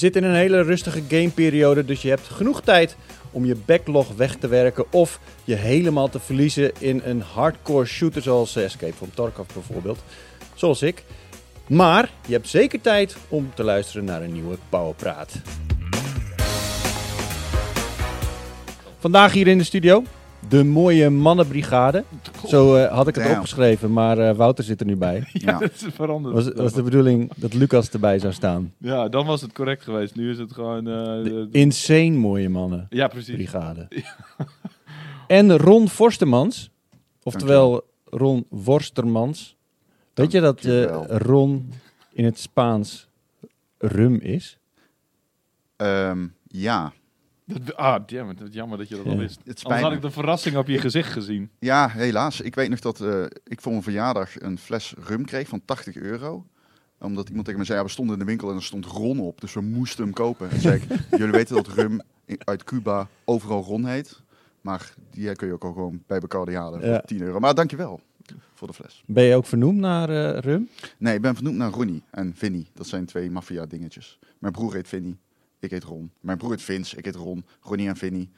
zit in een hele rustige gameperiode, dus je hebt genoeg tijd om je backlog weg te werken of je helemaal te verliezen in een hardcore shooter zoals eh, Escape from Tarkov bijvoorbeeld, zoals ik. Maar je hebt zeker tijd om te luisteren naar een nieuwe Powerpraat. Vandaag hier in de studio de mooie mannenbrigade. Zo eh, had ik het Damn. opgeschreven, maar eh, Wouter zit er nu bij. Ja. dat is veranderd. Was, was de bedoeling dat Lucas erbij zou staan. Ja, dan was het correct geweest. Nu is het gewoon... eh, De insane mooie mannen. ja, precies. brigade. En Ron Forstemans, oftewel Ron Worstermans. Weet je dat eh. Ron in het Spaans rum is? Ehm, ja. Dat- ah, damn it. Wat jammer dat je dat al wist. Het Anders spijt had ik de verrassing op je gezicht gezien. Ja, helaas. Ik weet nog dat eh, ik voor mijn verjaardag een fles rum kreeg van 80 euro. Omdat iemand tegen me zei, ja, we stonden in de winkel en er stond Ron op. Dus we moesten hem kopen. En zei ik, jullie weten dat rum uit Cuba overal Ron heet. Maar die kun je ook al gewoon bij Bacardi halen voor Ja. 10 euro. Maar dankjewel voor de fles. Ben je ook vernoemd naar eh, rum? Nee, ik ben vernoemd naar Ronnie en Vinnie. Dat zijn twee maffia dingetjes. Mijn broer heet Vinnie, ik heet Ron. Mijn broer heet Vince, ik heet Ron. Ronnie en Vinnie.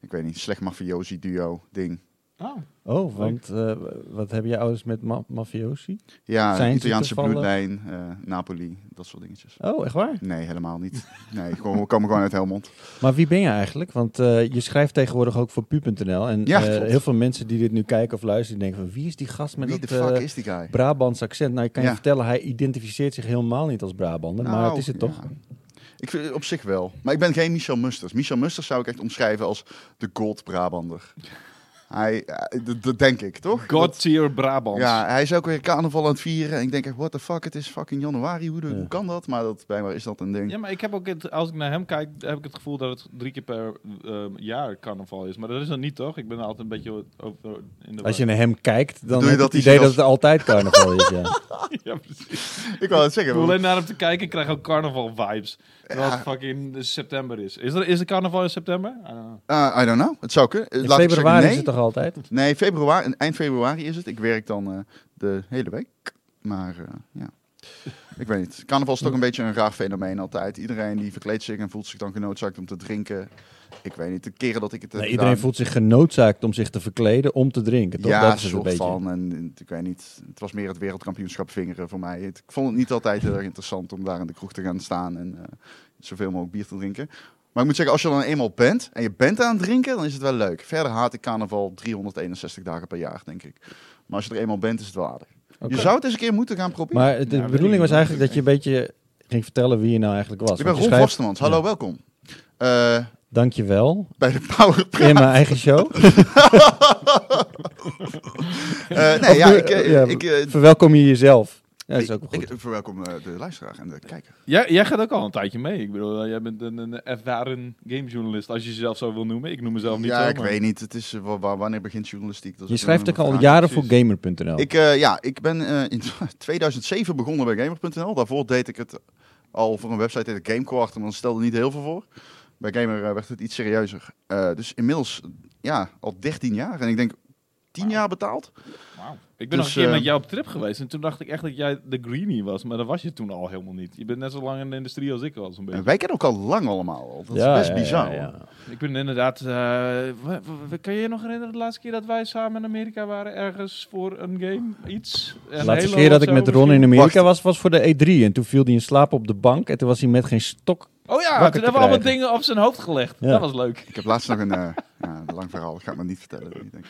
Ik weet niet, slecht mafiosi duo ding. Oh. Oh, want eh, wat hebben je ouders met ma mafiosi? Ja, Zijn Italiaanse bloedlijn, eh, Napoli, dat soort dingetjes. Oh, echt waar? Nee, helemaal niet. Nee, gewoon, we komen gewoon uit Helmond. Maar wie ben je eigenlijk? Want eh, je schrijft tegenwoordig ook voor pu.nl. En Ja, eh, heel veel mensen die dit nu kijken of luisteren, denken van wie is die gast met Wie dat de fuck eh, is die guy? Brabants accent? Nou, ik kan je vertellen, hij identificeert zich helemaal niet als Brabander, maar Nou, het is het toch? Ik vind het op zich wel. Maar ik ben geen Michel Musters. Michel Musters zou ik echt omschrijven als de gold Brabander. Hij, eh, dat- dat denk ik, toch? God tier Brabant. Ja, hij is ook weer carnaval aan het vieren. En ik denk echt, what the fuck, het is fucking januari. Hoe, de- Ja. hoe kan dat? Maar dat, blijkbaar is dat een ding. Ja, maar ik heb ook het, als ik naar hem kijk, heb ik het gevoel dat het drie keer per ehm, jaar carnaval is. Maar dat is dat niet, toch? Ik ben altijd een beetje over in de Als je naar hem kijkt, dan je heb je dat het hij idee dat het altijd carnaval is. Ja. ja, precies. Ik wou het Ik zeggen. want- alleen naar hem te kijken, ik krijg ook carnaval vibes. Terwijl Ja. het fucking september is. Is er, is er carnaval in september? I don't know. Ah, I don't know. Het zou kunnen. In Laat ik februari zeggen, nee. is het toch altijd? Nee, februari, eind februari is het. Ik werk dan eh, de hele week. Maar eh, ja, ik weet niet. Carnaval is toch een beetje een raar fenomeen altijd. Iedereen die verkleedt zich en voelt zich dan genoodzaakt om te drinken. Ik weet niet, de keren dat ik het heb Nee, iedereen gedaan- voelt zich genoodzaakt om zich te verkleden om te drinken. Toch? Ja, dat is een soort beetje. van. En ik weet niet, het was meer het wereldkampioenschap vingeren voor mij. Het- ik vond het niet altijd heel erg interessant om daar in de kroeg te gaan staan en eh, zoveel mogelijk bier te drinken. Maar ik moet zeggen, als je dan eenmaal bent en je bent aan het drinken, dan is het wel leuk. Verder haat ik carnaval 361 dagen per jaar, denk ik. Maar als je er eenmaal bent, is het wel aardig. Je zou het eens een keer moeten gaan proberen. Maar de Ja, bedoeling was eigenlijk dat je een beetje ging vertellen wie je nou eigenlijk was. ik ben Ron schrijft- Vostermans. Hallo, Ja. welkom. Eh, Dankjewel. bij de Power In mijn eigen show. Eh, nee, Of ja, ik, eh, ja, ik, eh, Verwelkom je jezelf. Ja, dat is ook wel ik, goed. ik verwelkom eh, de luisteraar en de kijker. Jij, jij gaat ook al een tijdje mee. Ik bedoel, jij bent een, een ervaren gamejournalist, als je jezelf zo wil noemen. Ik noem mezelf niet ja, zo. ik maar- weet niet. Het is, eh, wa- wa- wanneer begint journalistiek? Dat Je schrijft ook al jaren voor. Gamer.nl. Ik, eh, ja, ik ben eh, in 2007 begonnen bij Gamer.nl. Daarvoor deed ik het al voor een website, heette Gamequart. En dan stelde niet heel veel voor. Bij Gamer eh, werd het iets serieuzer. Eh, dus inmiddels, ja, al 13 jaar. En ik denk 10 Wauw. jaar betaald. Wauw. Ik ben Dus, nog een keer eh, met jou op trip geweest en toen dacht ik echt dat jij de greenie was, maar dat was je toen al helemaal niet. Je bent net zo lang in de industrie als ik al zo'n beetje. En wij kennen ook al lang allemaal. al. Dat Ja, is best ja, bizar. ja. Ik ben inderdaad. eh, wa- kan je je nog herinneren de laatste keer dat wij samen in Amerika waren ergens voor een game? Iets? De Een laatste keer dat ik met Ron in? Amerika was, was voor de E3. En toen viel hij in slaap op de bank. En toen was hij met geen stok. Oh ja, toen hebben we allemaal dingen op zijn hoofd gelegd. Ja. Dat was leuk. Ik heb laatst nog een, eh, ja, een lang verhaal. Ik ga het maar niet vertellen. Ik denk.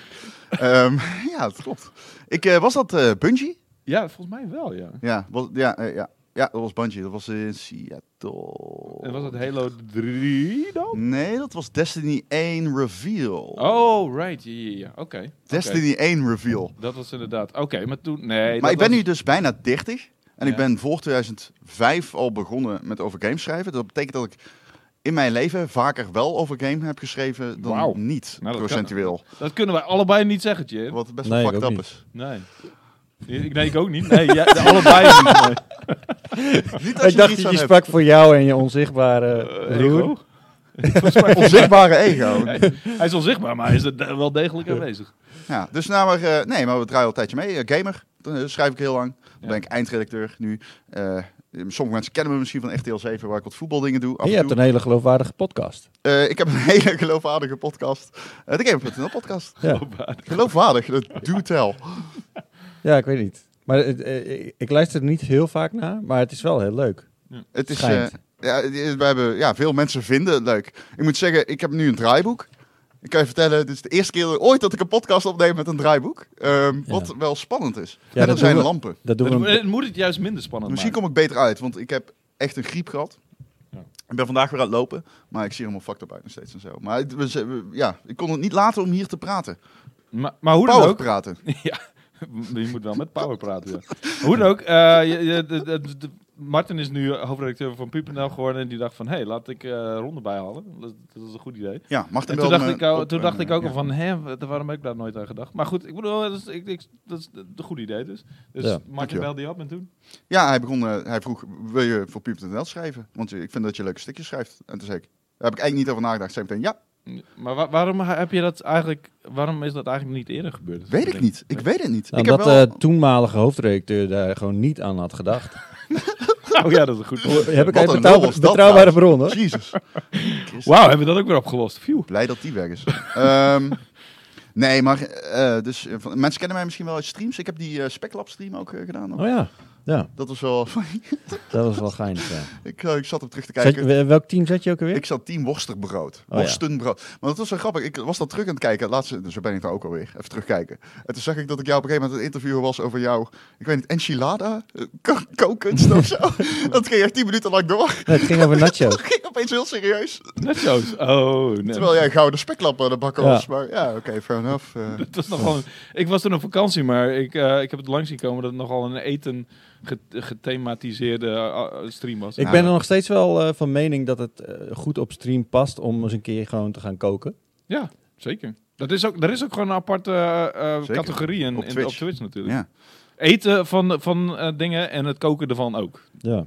Ehm, ja, dat klopt. Ik, eh, was dat eh Bungie? Ja, volgens mij wel, ja. Ja, was, ja, ja. ja, dat was Bungie. Dat was in Seattle. En was het Halo 3 dan? Nee, dat was Destiny 1 Reveal. Oh, right. Ja, ja, ja. Oké. Destiny 1 Reveal. Dat was inderdaad. Oké, maar toen. Nee. maar dat ik ben was- nu dus bijna 30. En ik ben voor 2005 al begonnen met over games schrijven. Dat betekent dat ik in mijn leven vaker wel over game heb geschreven dan niet, Nou, dat procentueel. Dat kunnen wij allebei niet zeggen, Tje. Wat best wel fucked up is. Nee. Ik, nee, ik ook niet. Nee, allebei niet. Nee. Niet als Ik je dacht dat je hebt. sprak voor jou en je onzichtbare broer. ego? Volgens mij- Onzichtbare ego. Hij is onzichtbaar, maar hij is er wel degelijk aanwezig. Ja, dus nou maar, eh, nee, maar we draaien al een tijdje mee. Eh, gamer, dan schrijf ik heel lang. Dan Ja. ben ik eindredacteur nu. Eh, Sommige mensen kennen me misschien van RTL 7, waar ik wat voetbaldingen doe. Af En je hebt een hele geloofwaardige podcast. Eh, ik heb een hele geloofwaardige podcast. Eh, de Gamer.nl podcast. Ja, Geloofwaardig, dat do tell. ja ik weet niet. Maar ik, ik luister er niet heel vaak naar, maar het is wel heel leuk. Het is, ja, we hebben, ja, veel mensen vinden het leuk. Ik moet zeggen, ik heb nu een draaiboek. Ik kan je vertellen, dit is de eerste keer ooit dat ik een podcast opneem met een draaiboek. Ehm, Ja. Wat wel spannend is. Ja, en dat er zijn we- lampen. Dat doen Dan we. moet- moet het juist minder spannend Misschien maken. kom ik beter uit, want ik heb echt een griep gehad. Ja. Ik ben vandaag weer aan het lopen, maar ik zie helemaal fucked up uit nog steeds en zo. Maar het- we, ja, ik kon het niet laten om hier te praten. Maar, maar hoe dan Power ook... praten. ja, je moet wel met Power praten. Ja. Hoe dan ook, eh, je, je- de, de- de- Martin is nu hoofdredacteur van Puur.nl geworden en die dacht van, hé, laat ik eh ronde bijhalen. Dat, dat is een goed idee. Ja, Martin En toen dacht, me ik, al- toen en, dacht eh, ik ook ja. al van, hè, wa- waarom heb ik daar nooit aan gedacht? Maar goed, ik bedoel, dat is, ik, ik, dat is een goed idee dus. Dus Ja, Martin dankjewel. belde die op en toen? Ja, hij, begon, eh, hij vroeg, wil je voor Puur.nl schrijven? Want ik vind dat je leuke stukjes schrijft. En toen zei ik, daar heb ik eigenlijk niet over nagedacht. Ik zei meteen, ja, Maar wa- waarom heb je dat eigenlijk, waarom is dat eigenlijk niet eerder gebeurd? weet ik niet. Ik weet het niet. Nou, ik heb dat wel... de toenmalige hoofdredacteur daar gewoon niet aan had gedacht. Oh ja, dat is een goed punt. Heb ik Wat een een betrouw- lul was dat betrouwbare trouwens. bron hoor. Jezus. Wauw, hebben we dat ook weer opgelost. Phew. Blij dat die weg is. Ehm, nee, maar eh, dus, eh, van- mensen kennen mij misschien wel uit streams. Ik heb die eh Speklab stream ook eh, gedaan. nog. Oh ja, ja, Dat was wel... dat was wel geinig. Ja. ik, eh, ik zat op terug te kijken. je- welk team zat je ook alweer? Ik zat team worsterbrood. Oh, ja. Worstenbrood. Maar dat was wel grappig. Ik was dat terug aan het kijken. Laatste, dus zo ben ik daar ook alweer. Even terugkijken. En toen zag ik dat ik jou op een gegeven moment een interview was over jou. Ik weet niet, enchilada? Eh, ko- Kookkunst of zo. dat ging echt tien minuten lang door. Nee, het ging over nachos. Dat ging opeens heel serieus. Zo. Oh, nee. Terwijl jij gouden speklap aan de bakken Ja. was. Maar ja, oké, fair enough. Eh, Het was nog gewoon, ik was toen op vakantie, maar ik, eh, ik heb het langs zien komen dat het nogal een eten gethematiseerde eh, stream was. Ik ben er nog steeds wel eh, van mening dat het eh, goed op stream past om eens een keer gewoon te gaan koken. Ja, zeker. Dat is ook, er is ook gewoon een aparte categorie in, Op in- Twitch. op Twitch natuurlijk. ja. Eten van, van eh, dingen en het koken ervan ook. Ja.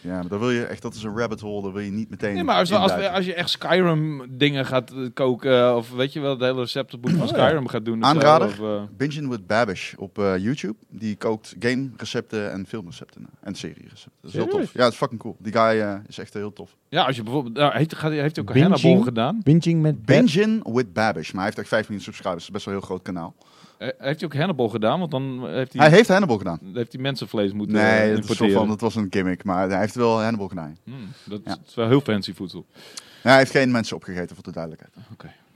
Ja, maar dan wil je echt, dat is een rabbit hole. Daar wil je niet meteen Nee, maar als, als, als je echt Skyrim dingen gaat eh, koken, of weet je wel, het hele receptenboek van Oh, ja. Skyrim gaat doen. Aanrader? Of, eh, Binging with Babish op eh, YouTube. Die kookt game recepten en filmrecepten. En serie recepten. Dat is heel tof. Ja, het is fucking cool. Die guy eh, is echt heel tof. ja, als je bijvoorbeeld, nou, heeft, gaat, heeft hij ook Binging? Hannibal gedaan. Binging met. Binging with Babish. Maar hij heeft echt 5 miljoen subscribers. Dat is best wel een heel groot kanaal. Eh, heeft hij ook Hannibal gedaan, want dan heeft hij, Hij heeft Hannibal gedaan. heeft hij mensenvlees moeten Nee, eh, dat, van, dat was een gimmick. Maar hij heeft wel Hannibal gedaan. Hmm, dat Ja. is wel heel fancy voedsel. Ja, hij heeft geen mensen opgegeten, voor de duidelijkheid.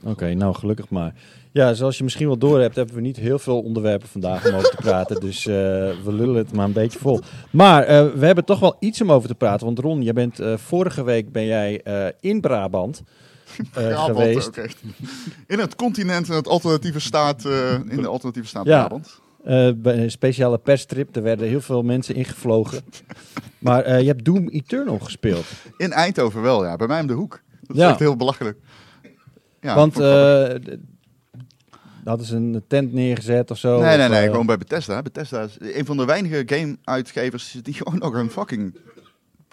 Oké, nou gelukkig maar. Ja, zoals je misschien wel door hebt, hebben we niet heel veel onderwerpen vandaag om over te praten. Dus eh, we lullen het maar een beetje vol. Maar eh, we hebben toch wel iets om over te praten. Want Ron, jij bent, vorige week ben jij eh, in Brabant Brabant geweest. ook echt. In het continent, in het alternatieve staat, eh, in de alternatieve staat Ja. Brabant. Eh, bij een speciale perstrip. Er werden heel veel mensen ingevlogen. maar je hebt Doom Eternal gespeeld. In Eindhoven wel, ja. Bij mij om de hoek. Dat is Ja. echt heel belachelijk. Ja, Want vond ik grappig. eh, d- hadden ze een tent neergezet of zo? Nee, nee, nee. Gewoon bij Bethesda. Bethesda is een van de weinige game-uitgevers die gewoon nog een fucking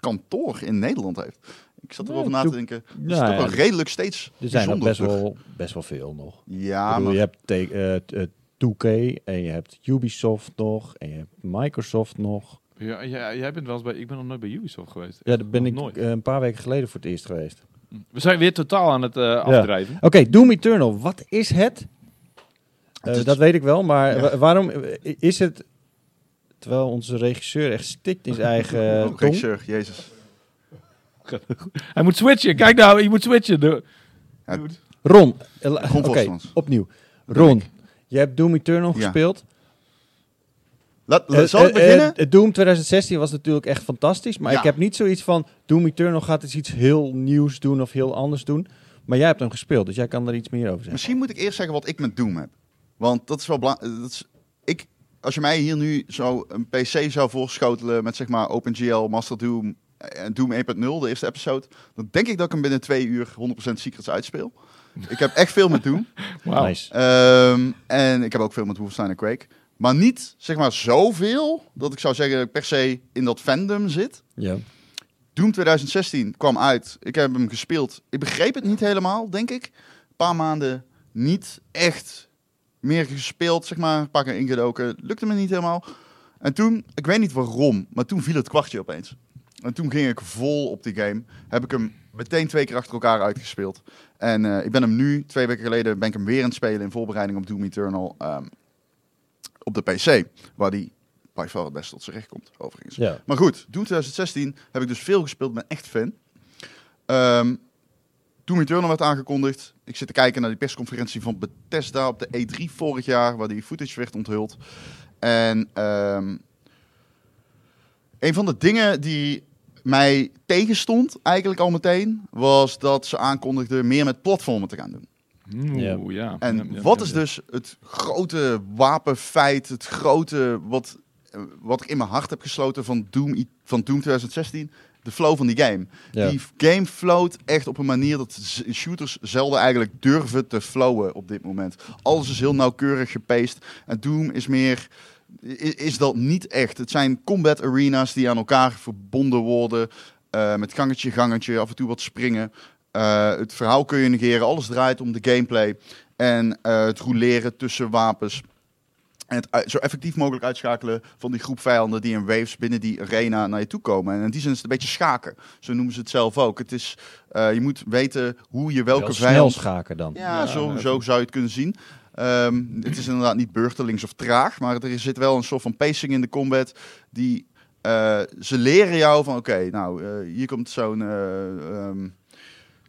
kantoor in Nederland heeft. Ik zat Ja, erover na te denken. Dat Ja, is toch ja, wel redelijk steeds Er zijn er bijzonder. best wel, best wel veel nog. Ja, bedoel, maar je hebt te- eh, t- eh, 2K en je hebt Ubisoft nog en je hebt Microsoft nog. Ja, ja, jij bent wel eens bij, ik ben nog nooit bij Ubisoft geweest. Ja, daar ben Nog ik nooit. eh, een paar weken geleden voor het eerst geweest. We zijn weer totaal aan het eh, afdrijven. Oké, Doom Eternal, wat is het? Eh, Het is- dat weet ik wel, maar Ja. waarom eh, is het... Terwijl onze regisseur echt stikt in zijn eigen eh, Oh, tong. regisseur, jezus. Hij moet switchen. Kijk nou, je moet switchen. Ja, het. Ron, eh, oké, opnieuw. Ron, je hebt Doom Eternal Ja. gespeeld. Laat, Eh, zal ik eh, beginnen? eh, Doom 2016 was natuurlijk echt fantastisch. Maar Ja. ik heb niet zoiets van... Doom Eternal gaat eens iets heel nieuws doen of heel anders doen. Maar jij hebt hem gespeeld, dus jij kan er iets meer over zeggen. Misschien moet ik eerst zeggen wat ik met Doom heb. Want dat is wel belangrijk. Ik, als je mij hier nu zo een PC zou voorschotelen met zeg maar OpenGL, Master Doom Doom 1.0, de eerste episode, dan denk ik dat ik hem binnen twee uur 100% Secrets uitspeel. Ik heb echt veel met Doom. Nice. Ehm, en ik heb ook veel met Wolfenstein en Quake. Maar niet, zeg maar, zoveel dat ik zou zeggen dat ik per se in dat fandom zit. Ja. Doom 2016 kwam uit. Ik heb hem gespeeld. Ik begreep het niet helemaal, denk ik. Een paar maanden niet echt meer gespeeld, zeg maar. Een paar keer ingedoken. Lukte me niet helemaal. En toen, ik weet niet waarom, maar toen viel het kwartje opeens. En toen ging ik vol op die game. Heb ik hem meteen twee keer achter elkaar uitgespeeld. En eh, ik ben hem nu, twee weken geleden, ben ik hem weer aan het spelen in voorbereiding op Doom Eternal ehm, op de PC. Waar die by far het best tot zijn recht komt, overigens. Ja. Maar goed, Doom 2016 heb ik dus veel gespeeld, ben echt fan. Ehm Doom Eternal werd aangekondigd. Ik zit te kijken naar die persconferentie van Bethesda op de E3 vorig jaar, waar die footage werd onthuld. En ehm, een van de dingen die mij tegenstond, eigenlijk al meteen, was dat ze aankondigden meer met platformen te gaan doen. Oeh, ja. En Ja, ja, wat is dus het grote wapenfeit, het grote wat, eh, wat ik in mijn hart heb gesloten van Doom, van Doom 2016? De flow van die game. Ja. Die game flowt echt op een manier dat shooters zelden eigenlijk durven te flowen op dit moment. Alles is heel nauwkeurig gepaced. En Doom is meer, is dat niet echt. Het zijn combat arenas die aan elkaar verbonden worden. eh, met gangetje, gangetje, af en toe wat springen. Eh, het verhaal kun je negeren. Alles draait om de gameplay. En eh, het roleren tussen wapens. En het zo effectief mogelijk uitschakelen van die groep vijanden die in waves binnen die arena naar je toe komen. En in die zin is het een beetje schaken. Zo noemen ze het zelf ook. Het is, eh, je moet weten hoe je welke Wel snel vijand... schaken dan. Ja, Ja, zo zou je het kunnen zien. Ehm, het is inderdaad niet beurtelings of traag, maar er zit wel een soort van pacing in de combat. Die, eh, ze leren jou van, oké, nou, eh, hier komt zo'n... eh, ehm,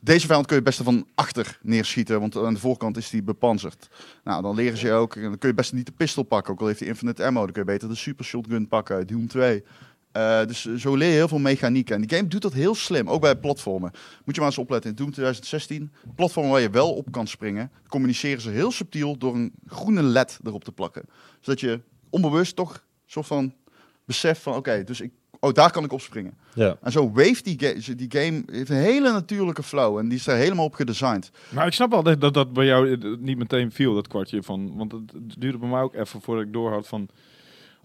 deze vijand kun je het beste van achter neerschieten, want aan de voorkant is die bepanzerd. Nou, dan leren ze je ook, dan kun je best niet de pistool pakken, ook al heeft hij infinite ammo. Dan kun je beter de super shotgun pakken uit Doom 2. Eh, dus zo leer je heel veel mechaniek. En die game doet dat heel slim, ook bij platformen. Moet je maar eens opletten. In Doom 2016, platformen waar je wel op kan springen, communiceren ze heel subtiel door een groene led erop te plakken. Zodat je onbewust toch een soort van beseft van, oké, dus ik, oh, daar kan ik op springen. Ja. En zo wave die, ga- die game heeft een hele natuurlijke flow en die is er helemaal op gedesigned. Maar ik snap wel dat dat, dat bij jou eh, niet meteen viel, dat kwartje van. Want het duurde bij mij ook even voordat ik doorhad van.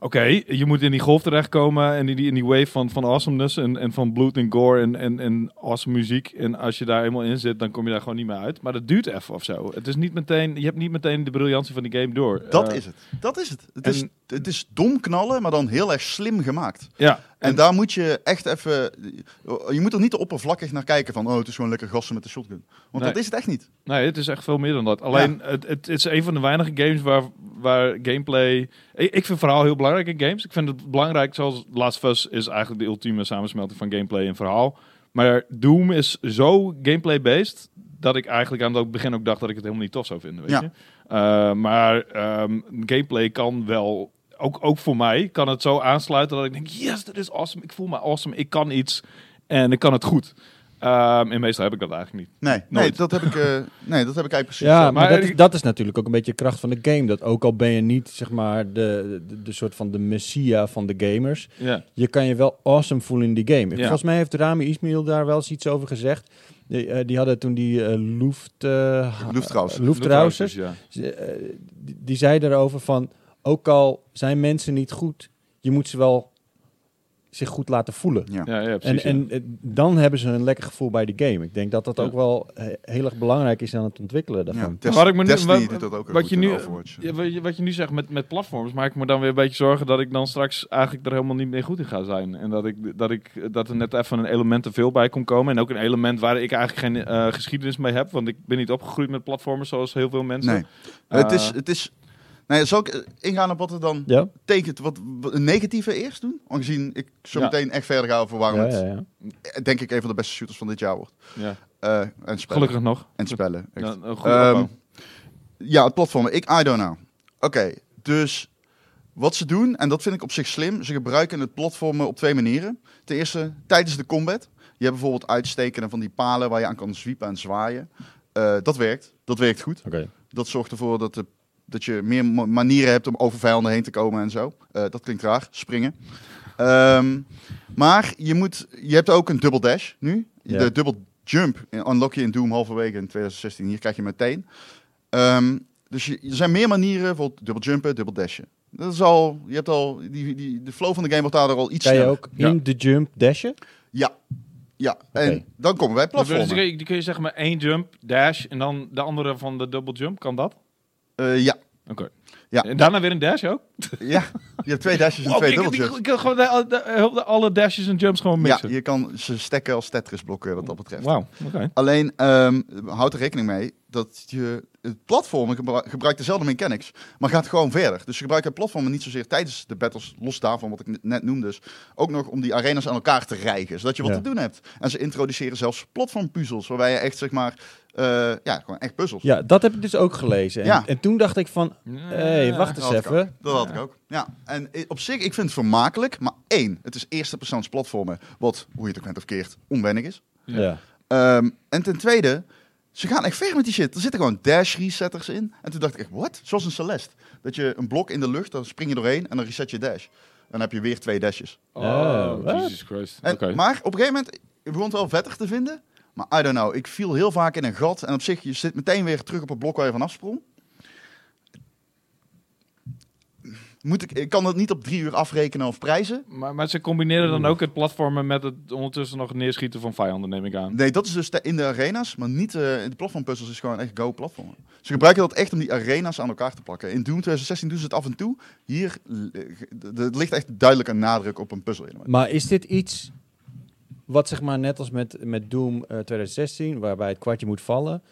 Oké, je moet in die golf terechtkomen en in die, in die wave van, van awesomeness en, en van bloed en gore en, en, en awesome muziek. En als je daar eenmaal in zit, dan kom je daar gewoon niet meer uit. Maar dat duurt even of zo. Het is niet meteen, je hebt niet meteen de briljantie van die game door. Dat Eh, is het. Dat is het. Het, en- is, het is dom knallen, maar dan heel erg slim gemaakt. Ja, En daar moet je echt even... Je moet er niet te oppervlakkig naar kijken van... Oh, het is gewoon lekker gassen met de shotgun. Want Nee. dat is het echt niet. Nee, het is echt veel meer dan dat. Alleen, het, het, is een van de weinige games waar, waar gameplay... Ik, ik vind verhaal heel belangrijk in games. Ik vind het belangrijk, zoals Last of Us is eigenlijk de ultieme samensmelting van gameplay en verhaal. Maar Doom is zo gameplay-based, dat ik eigenlijk aan het begin ook dacht dat ik het helemaal niet tof zou vinden, weet Ja. je. Eh, maar ehm, gameplay kan wel... Ook, ook voor mij kan het zo aansluiten dat ik denk... Yes, dat is awesome. Ik voel me awesome. Ik kan iets. En ik kan het goed. Ehm, en meestal heb ik dat eigenlijk niet. Nee, nee, dat, heb ik, eh, nee dat heb ik eigenlijk precies. Ja, zo. maar, maar dat, is, ik- dat is natuurlijk ook een beetje de kracht van de game. Dat ook al ben je niet, zeg maar, de, de, de soort van de messia van de gamers. Ja. Je kan je wel awesome voelen in die game. Ja. Volgens mij heeft Rami Ismail daar wel eens iets over gezegd. Die, eh, die hadden toen die eh Luft... eh, Luftrausers. Luftrausers. Ja. Ze, eh, die, die zei daarover van... Ook al zijn mensen niet goed, je moet ze wel zich goed laten voelen. Ja. Ja, ja, En, precies. ja. en eh, dan hebben ze een lekker gevoel bij de game. Ik denk dat dat Ja. ook wel eh, heel erg belangrijk is aan het ontwikkelen Ja, daarvan. Des- Wat ik me nu- wat- dat ook wat je nu- wat, je, wat je nu zegt met, met platforms, maak ik me dan weer een beetje zorgen dat ik dan straks eigenlijk er helemaal niet meer goed in ga zijn. En dat, ik, dat, ik, dat er net even een element te veel bij kon komen. En ook een element waar ik eigenlijk geen eh, geschiedenis mee heb. Want ik ben niet opgegroeid met platformers zoals heel veel mensen. Nee. Het is... Het is nee, zal ik eh, ingaan op wat er dan Ja? tekent? Wat, een negatieve eerst doen? Aangezien ik zo Ja. meteen echt verder ga over waarom Ja, het, ja, ja. eh, denk ik, een van de beste shooters van dit jaar wordt. Ja. Eh, en spellen. Gelukkig nog. En spellen. echt. Ja, een goede Ehm. Ja, het platform. Ik, I don't know. Oké, dus wat ze doen, en dat vind ik op zich slim, ze gebruiken het platformen op twee manieren. Ten eerste, tijdens de combat. Je hebt bijvoorbeeld uitstekende van die palen waar je aan kan zwiepen en zwaaien. Eh, dat werkt. Dat werkt goed. Oké. Dat zorgt ervoor dat, de, dat je meer ma- manieren hebt om over vijanden heen te komen en zo. Eh, dat klinkt raar, springen. Ehm, maar je, moet, je hebt ook een double dash nu. Ja. De double jump in- unlock je in Doom halverwege in 2016. Hier krijg je meteen. Ehm, dus je, er zijn meer manieren, bijvoorbeeld double jumpen, double dashen. Dat is al, je hebt al, die, die, de flow van de game wordt daardoor al iets Kan je sneller. ook Ja. in de jump dashen? Ja, ja. En dan komen wij Dus platformen. kun je- die kun je zeggen met één jump, dash en dan de andere van de double jump. Kan dat? Eh, ja, Oké. Ja. En daarna weer een dash ook? Ja, je hebt twee dashes en Oh, twee ik, double ik, ik kan gewoon de, de- de- alle dashes en jumps gewoon Ja, mixen. je kan ze stekken als Tetris blokken wat dat betreft. Wauw, oké. Alleen ehm houd er rekening mee dat je het platformen gebru- gebruikt dezelfde mechanics, maar gaat gewoon verder. Dus je gebruikt het platformen niet zozeer tijdens de battles, los daarvan wat ik net noemde, dus ook nog om die arenas aan elkaar te rijgen, zodat je wat Ja. te doen hebt. En ze introduceren zelfs platformpuzzels, waarbij je echt zeg maar, eh, ja, gewoon echt puzzels. Ja, dat heb ik dus ook gelezen. En, Ja. en toen dacht ik van, hé, hey, wacht eens even. Dat had ik ook. Ja, en op zich, ik vind het vermakelijk, maar één, het is eerste persoons platformen, wat, hoe je het ook bent of keert, onwennig is. Ja. Ehm, en ten tweede, ze gaan echt ver met die shit. Er zitten gewoon dash resetters in. En toen dacht ik echt, wat? Zoals een Celeste. Dat je een blok in de lucht, dan spring je doorheen en dan reset je dash. Dan heb je weer twee dashes. Oh, Oh? Jesus Christ. En, Oké. Maar op een gegeven moment, ik begon het wel vettig te vinden. Maar I don't know, ik viel heel vaak in een gat. En op zich, je zit meteen weer terug op het blok waar je vanaf sprong. Moet ik, ik kan dat niet op drie uur afrekenen of prijzen. Maar, maar ze combineren dan ook het platformen met het ondertussen nog neerschieten van vijanden, neem ik aan. Nee, dat is dus in de arena's, maar niet eh, in de platformpuzzels is gewoon echt go platformen. Ze gebruiken dat echt om die arena's aan elkaar te plakken. In Doom 2016 doen ze het af en toe. Hier eh, er ligt echt duidelijk een nadruk op een puzzel element. Maar is dit iets wat zeg maar net als met, met Doom eh, 2016, waarbij het kwartje moet vallen,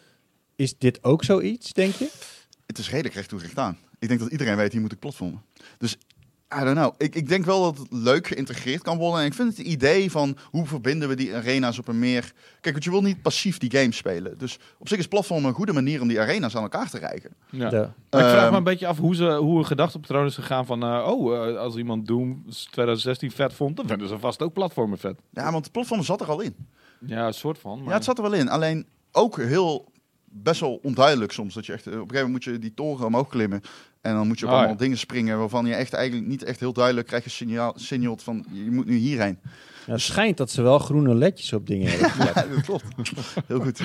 is dit ook zoiets, denk je? Het is redelijk recht toe aan. Ik denk dat iedereen weet, hier moet ik platformen. Dus, I don't know. Ik, ik denk wel dat het leuk geïntegreerd kan worden. En ik vind het idee van, hoe verbinden we die arena's op een meer... Kijk, want je wil niet passief die game spelen. Dus op zich is platformen een goede manier om die arena's aan elkaar te rijgen. Ja. Ja. Maar ik vraag Ehm, me een beetje af hoe, ze, hoe een gedachtepatroon is gegaan van... eh, oh, eh, als iemand Doom 2016 vet vond, dan vinden ze vast ook platformen vet. Ja, want de platform zat er al in. Ja, een soort van. Maar... Ja, het zat er wel in. Alleen ook heel best wel onduidelijk soms. Dat je echt, op een gegeven moment moet je die toren omhoog klimmen. En dan moet je op Oh, allemaal ja. dingen springen waarvan je echt eigenlijk niet echt heel duidelijk krijgt een signaal, signalt van je moet nu hierheen. Ja, het schijnt dat ze wel groene ledjes op dingen hebben. Ja, dat klopt. Heel goed.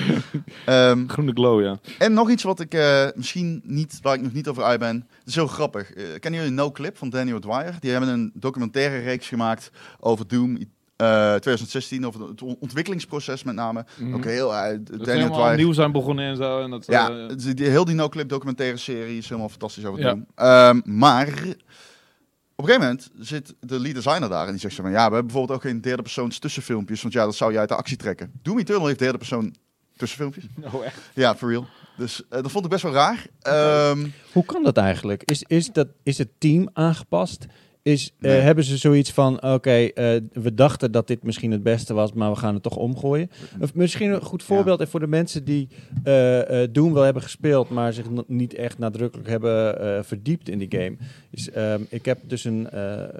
Ehm, Groene glow, ja. en nog iets wat ik eh, misschien niet, waar ik nog niet over uit ben. Het is heel grappig. Eh, kennen jullie No Clip van Daniel Dwyer? Die hebben een documentaire reeks gemaakt over Doom eh, 2016, over het on- ontwikkelingsproces met name. Mhm. Ook heel uh, Daniel helemaal Dwyer. nieuw zijn begonnen en zo. En dat, Ja, eh, het die, heel die no-clip documentaire serie is helemaal fantastisch over Ja. Doom. Ehm, maar op een gegeven moment zit de lead designer daar en die zegt zo van... Ja, we hebben bijvoorbeeld ook geen derde persoons tussenfilmpjes, want ja, dat zou je uit de actie trekken. Doom Eternal heeft derde persoon tussenfilmpjes. oh, echt? Ja, for real. Dus eh, dat vond ik best wel raar. Ehm, Hoe kan dat eigenlijk? Is, is, dat, is het team aangepast? Is, eh, hebben ze zoiets van, oké, eh, we dachten dat dit misschien het beste was, maar we gaan het toch omgooien? Of misschien een goed voorbeeld en voor de mensen die eh Doom wel hebben gespeeld, maar zich nog niet echt nadrukkelijk hebben verdiept in die game. Is, ehm, ik heb dus een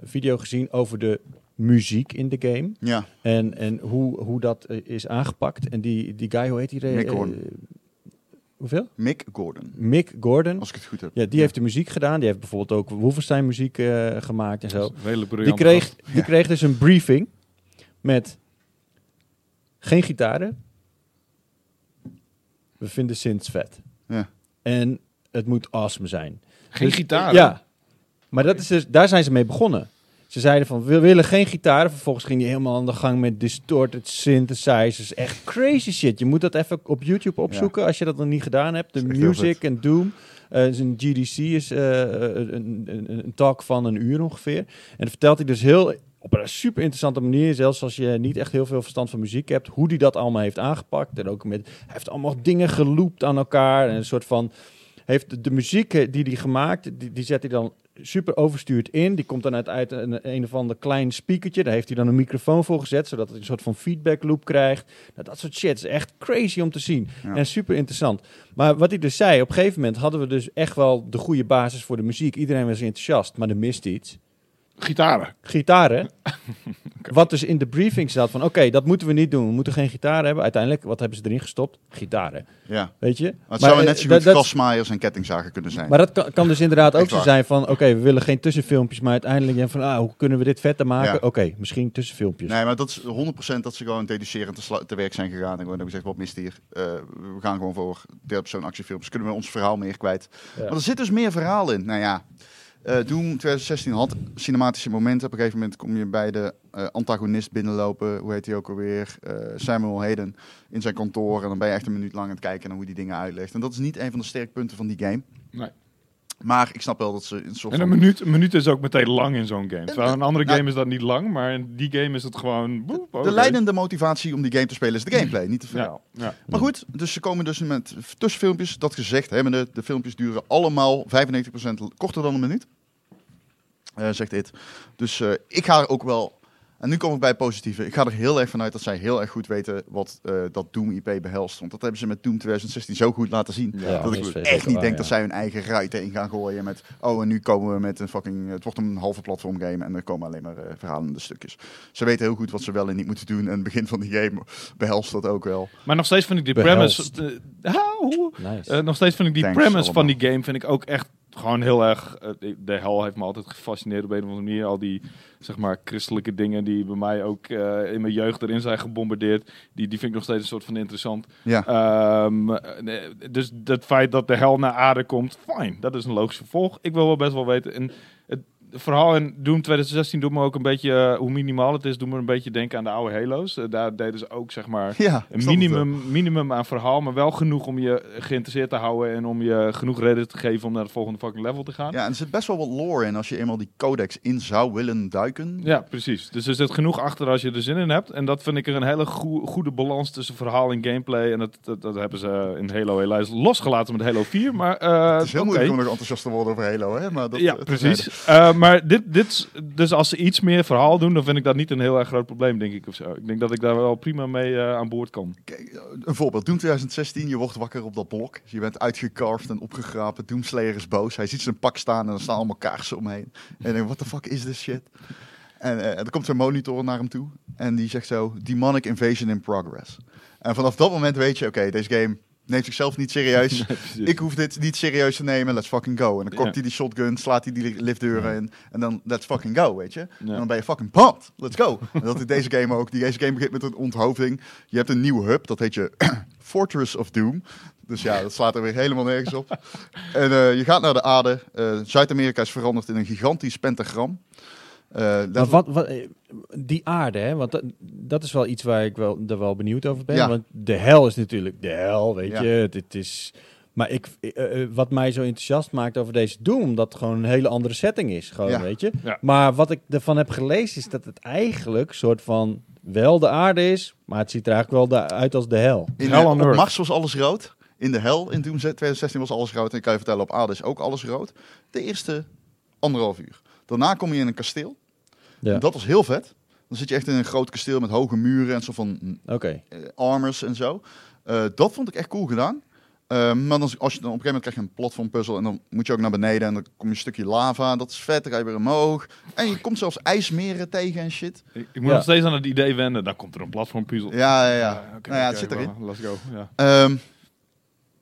video gezien over de muziek in de game. ja, En, en hoe, hoe dat is aangepakt. En die, die guy, hoe heet die? Mick. Hoeveel? Mick Gordon, Mick Gordon. als ik het goed heb. Ja, die heeft de muziek gedaan. Die heeft bijvoorbeeld ook Wolfenstein muziek eh, gemaakt en zo. Hele Die kreeg, gast. die kreeg dus een briefing met geen gitaren. We vinden synths vet. Ja. En het moet awesome zijn. Geen Dus- gitaar. Ja. Maar dat is dus, daar zijn ze mee begonnen. Ze zeiden van, we willen geen gitaren. Vervolgens ging hij helemaal aan de gang met distorted synthesizers. Echt crazy shit. Je moet dat even op YouTube opzoeken als je dat nog niet gedaan hebt. De Music en Doom. Eh zijn GDC is eh, een, een, een, talk van een uur ongeveer. En dan vertelt hij dus heel op een super interessante manier, zelfs als je niet echt heel veel verstand van muziek hebt, hoe hij dat allemaal heeft aangepakt. En ook met, hij heeft allemaal dingen geloopt aan elkaar. En een soort van, heeft de, de muziek eh, die hij gemaakt, die, die zet hij dan super overstuurd in. Die komt dan uit, uit een, een of ander klein speakertje. Daar heeft hij dan een microfoon voor gezet, zodat hij een soort van feedback loop krijgt. Nou, dat soort shit is echt crazy om te zien. Ja. En super interessant. Maar wat hij dus zei, op een gegeven moment hadden we dus echt wel de goede basis voor de muziek. Iedereen was enthousiast, maar er mist iets. Gitaren. Gitaren. Wat dus in de briefing zat van, oké, dat moeten we niet doen. We moeten geen gitaar hebben. Uiteindelijk, wat hebben ze erin gestopt? Gitaren. Ja. Weet je? Maar het zou eh, net zo dat- goed dat- grasmaaiers en kettingzagen kunnen zijn. maar dat kan, kan dus inderdaad ook zo zijn van, oké, we willen geen tussenfilmpjes, maar uiteindelijk van, ah, hoe kunnen we dit vetter maken? Ja. Oké, misschien tussenfilmpjes. Nee, maar dat is 100% dat ze gewoon dedicerend te, werk zijn gegaan. En gewoon hebben gezegd, wat mist hier? Eh, we gaan gewoon voor derde persoon actiefilms. Kunnen we ons verhaal meer kwijt? Ja. Maar er zit dus meer verhaal in. Nou ja, eh Doom 2016 had cinematische momenten. Op een gegeven moment kom je bij de eh, antagonist binnenlopen. Hoe heet hij ook alweer? Eh, Samuel Hayden in zijn kantoor. En dan ben je echt een minuut lang aan het kijken naar hoe die dingen uitlegt. En dat is niet een van de sterkpunten van die game. Nee. Maar ik snap wel dat ze een soort En van... een minuut, een minuut is ook meteen lang in zo'n game. Terwijl een andere Nou- game is dat niet lang, maar in die game is het gewoon... boep, De leidende motivatie om die game te spelen is de gameplay, niet de verhaal. Ja, ja. Maar goed, dus ze komen dus met tussenfilmpjes. Dat gezegd hebbende, de filmpjes duren allemaal 95% korter dan een minuut. Eh, zegt dit. Dus eh, ik ga er ook wel... En nu kom ik bij het positieve. Ik ga er heel erg vanuit dat zij heel erg goed weten wat eh, dat Doom IP behelst. Want dat hebben ze met Doom 2016 zo goed laten zien. Ja, dat ik echt niet waar, denk ja. dat zij hun eigen ruiten in gaan gooien met... Oh, en nu komen we met een fucking... Het wordt een halve platform game en er komen alleen maar eh, verhalende stukjes. Ze weten heel goed wat ze wel en niet moeten doen. En het begin van die game behelst dat ook wel. Maar nog steeds vind ik die Behelst. premise... Nice. Eh, nog steeds vind ik die Thanks premise van die game vind ik ook echt gewoon heel erg. de hel heeft me altijd gefascineerd op een of andere manier. Al die zeg maar christelijke dingen die bij mij ook eh, in mijn jeugd erin zijn gebombardeerd. Die, die vind ik nog steeds een soort van interessant. Ja. Ehm, eh, dus het feit dat de hel naar aarde komt, fijn. Dat is een logisch vervolg. Ik wil wel best wel weten. En verhaal in Doom 2016 doet me ook een beetje, eh, hoe minimaal het is, doet me een beetje denken aan de oude Halo's. Eh, daar deden ze ook zeg maar Ja, een minimum, minimum aan verhaal, maar wel genoeg om je geïnteresseerd te houden en om je genoeg reden te geven om naar het volgende fucking level te gaan. Ja, en er zit best wel wat lore in als je eenmaal die codex in zou willen duiken. Ja, precies. Dus er zit genoeg achter als je er zin in hebt. En dat vind ik er een hele goe- goede balans tussen verhaal en gameplay. En dat, dat, dat hebben ze in Halo helaas losgelaten met Halo 4. Maar, eh, Het is heel moeilijk om nog enthousiast te worden over Halo, hè? Maar dat, ja, precies. Maar dit, dit, dus als ze iets meer verhaal doen, dan vind ik dat niet een heel erg groot probleem, denk ik. Of zo. Ik denk dat ik daar wel prima mee eh, aan boord kan. Kijk, eh, een voorbeeld. Doom 2016, je wordt wakker op dat blok. Je bent uitgecarved en opgegrapen. Doomslayer is boos. Hij ziet zijn pak staan en er staan allemaal kaarsen omheen. En hij denkt, what the fuck is this shit? En eh, er komt zo'n monitor naar hem toe. En die zegt zo, demonic invasion in progress. En vanaf dat moment weet je, oké, deze game neemt zichzelf niet serieus. Ik hoef dit niet serieus te nemen, let's fucking go. En dan kopt hij die shotgun, slaat hij die liftdeuren in. En dan let's fucking go, weet je. En dan ben je fucking pumped, let's go. En dat is deze game ook. Die deze game begint met een onthoofding. Je hebt een nieuwe hub, dat heet je Fortress of Doom. Dus ja, dat slaat er weer helemaal nergens op. En eh, je gaat naar de aarde. Eh, Zuid-Amerika is veranderd in een gigantisch pentagram. Eh, dat- wat, wat, eh, die aarde, hè? want dat, dat is wel iets waar ik wel, er wel benieuwd over ben. Ja. Want de hel is natuurlijk de hel, weet Ja. je. Het, het is, maar ik, eh, wat mij zo enthousiast maakt over deze Doom, dat het gewoon een hele andere setting is. Gewoon, Ja. weet je. Ja. Maar wat ik ervan heb gelezen is dat het eigenlijk soort van wel de aarde is, maar het ziet er eigenlijk wel de- uit als de hel. in, on op Earth. Mars was alles rood. In de hel in Doom 2016 was alles rood. En ik kan je vertellen, op aarde is ook alles rood. De eerste anderhalf uur. Daarna kom je in een kasteel. Ja. En dat was heel vet. Dan zit je echt in een groot kasteel met hoge muren en zo van mm, Oké. eh, armors en zo. Eh, dat vond ik echt cool gedaan. Eh, maar dan, als je dan op een gegeven moment krijg je een platformpuzzel en dan moet je ook naar beneden en dan kom je een stukje lava. Dat is vet, dan ga je weer omhoog. En je komt zelfs ijsmeren tegen en shit. Ik, ik moet Ja. nog steeds aan het idee wennen. Dan komt er een platformpuzzel. Ja, ja, ja. Oké, nou ja, het zit erin. well, Let's go. Ja. Ehm,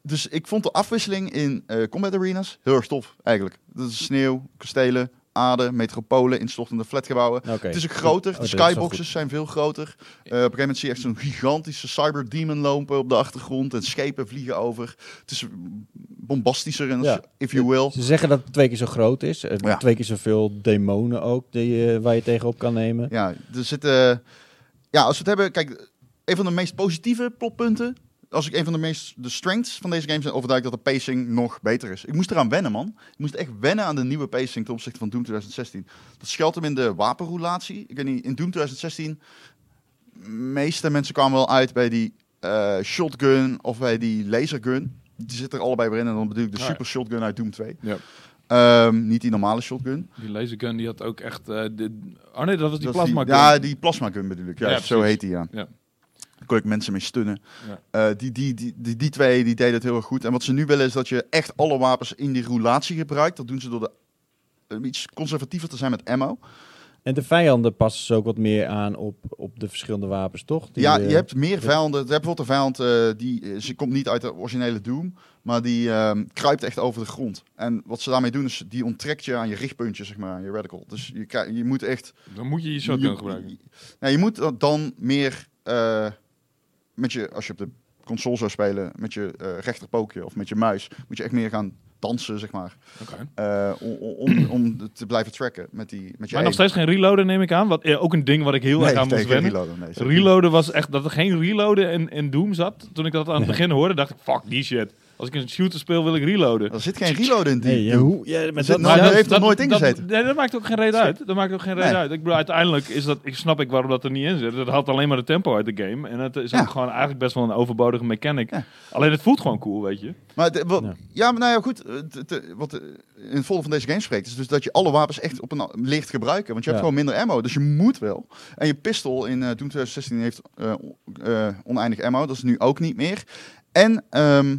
dus ik vond de afwisseling in eh, combat arenas heel erg tof, eigenlijk. Dat is sneeuw, kastelen, aarde, metropolen, instortende flatgebouwen. Het is ook groter. Oh, De skyboxes zijn veel groter. Eh, op een gegeven moment zie je echt zo'n gigantische cyber demon lopen op de achtergrond. En schepen vliegen over. Het is bombastischer, en Ja. if you will. Ze zeggen dat het twee keer zo groot is. eh, Ja. Twee keer zoveel demonen ook die, eh, waar je tegenop kan nemen. Ja, er zitten... Ja, als we het hebben... Kijk, een van de meest positieve plotpunten... Als ik een van de meest... De strengths van deze game zijn overduidelijk dat de pacing nog beter is. Ik moest eraan wennen, man. Ik moest echt wennen aan de nieuwe pacing ten opzichte van Doom 2016. Dat schuilt hem in de wapenroulatie. Ik weet niet, in Doom 2016... meeste mensen kwamen wel uit bij die eh, shotgun of bij die lasergun. Die zitten er allebei weer in. En dan bedoel ik de Ah, super shotgun uit Doom 2. Ja. Ehm, niet die normale shotgun. Die lasergun die had ook echt... eh, de... Oh nee, dat was die Dat plasma gun. Ja, die plasma gun bedoel ik. Ja, Ja, zo heet die, ja. Ja. Daar kon ik mensen mee stunnen. Ja. Eh, die, die, die, die, die twee die deden het heel erg goed. En wat ze nu willen is dat je echt alle wapens in die roulatie gebruikt. Dat doen ze door de, eh, iets conservatiever te zijn met ammo. En de vijanden passen ze ook wat meer aan op, op de verschillende wapens, toch? Die, ja, eh, je hebt meer vijanden. Je hebt bijvoorbeeld een vijand, eh, die eh, ze komt niet uit de originele Doom, maar die ehm, kruipt echt over de grond. En wat ze daarmee doen is, die onttrekt je aan je richtpuntje, zeg maar, aan je reticle. Dus je, je moet echt... Dan moet je je shotgun gebruiken. Je, nou, je moet dat dan meer eh, met je, als je op de console zou spelen, met je eh rechterpookje of met je muis, moet je echt meer gaan dansen, zeg maar. Eh, om, om, om te blijven tracken met die met je Maar nog steeds geen reloaden neem ik aan. Wat, eh, ook een ding wat ik heel erg aan moest wennen. nee. Reloaden was echt... Dat er geen reloaden in, in Doom zat. Toen ik dat aan het begin hoorde, dacht ik... Fuck die shit. Als ik een shooter speel, wil ik reloaden. Er zit geen reload in die. Nee, ja, hoe, ja, met zit dat, nou- heeft er nooit in dat, gezeten. nee, dat maakt ook geen reden uit. Dat maakt ook geen reden Nee. uit. Ik bedoel, uiteindelijk is dat, ik snap ik waarom dat er niet in zit. Dat haalt alleen maar de tempo uit de game. En het is Ja. ook gewoon eigenlijk best wel een overbodige mechanic. Ja. Alleen het voelt gewoon cool, weet je. Maar de- wat- Ja. ja. maar nou ja, goed. eh, wat eh, in het volle van deze game spreekt, is dus dat je alle wapens echt op een licht gebruiken. Want je hebt gewoon minder ammo, dus je moet wel. En je pistol in eh Doom 2016 heeft eh, eh, oneindig ammo, dat is nu ook niet meer. En ehm,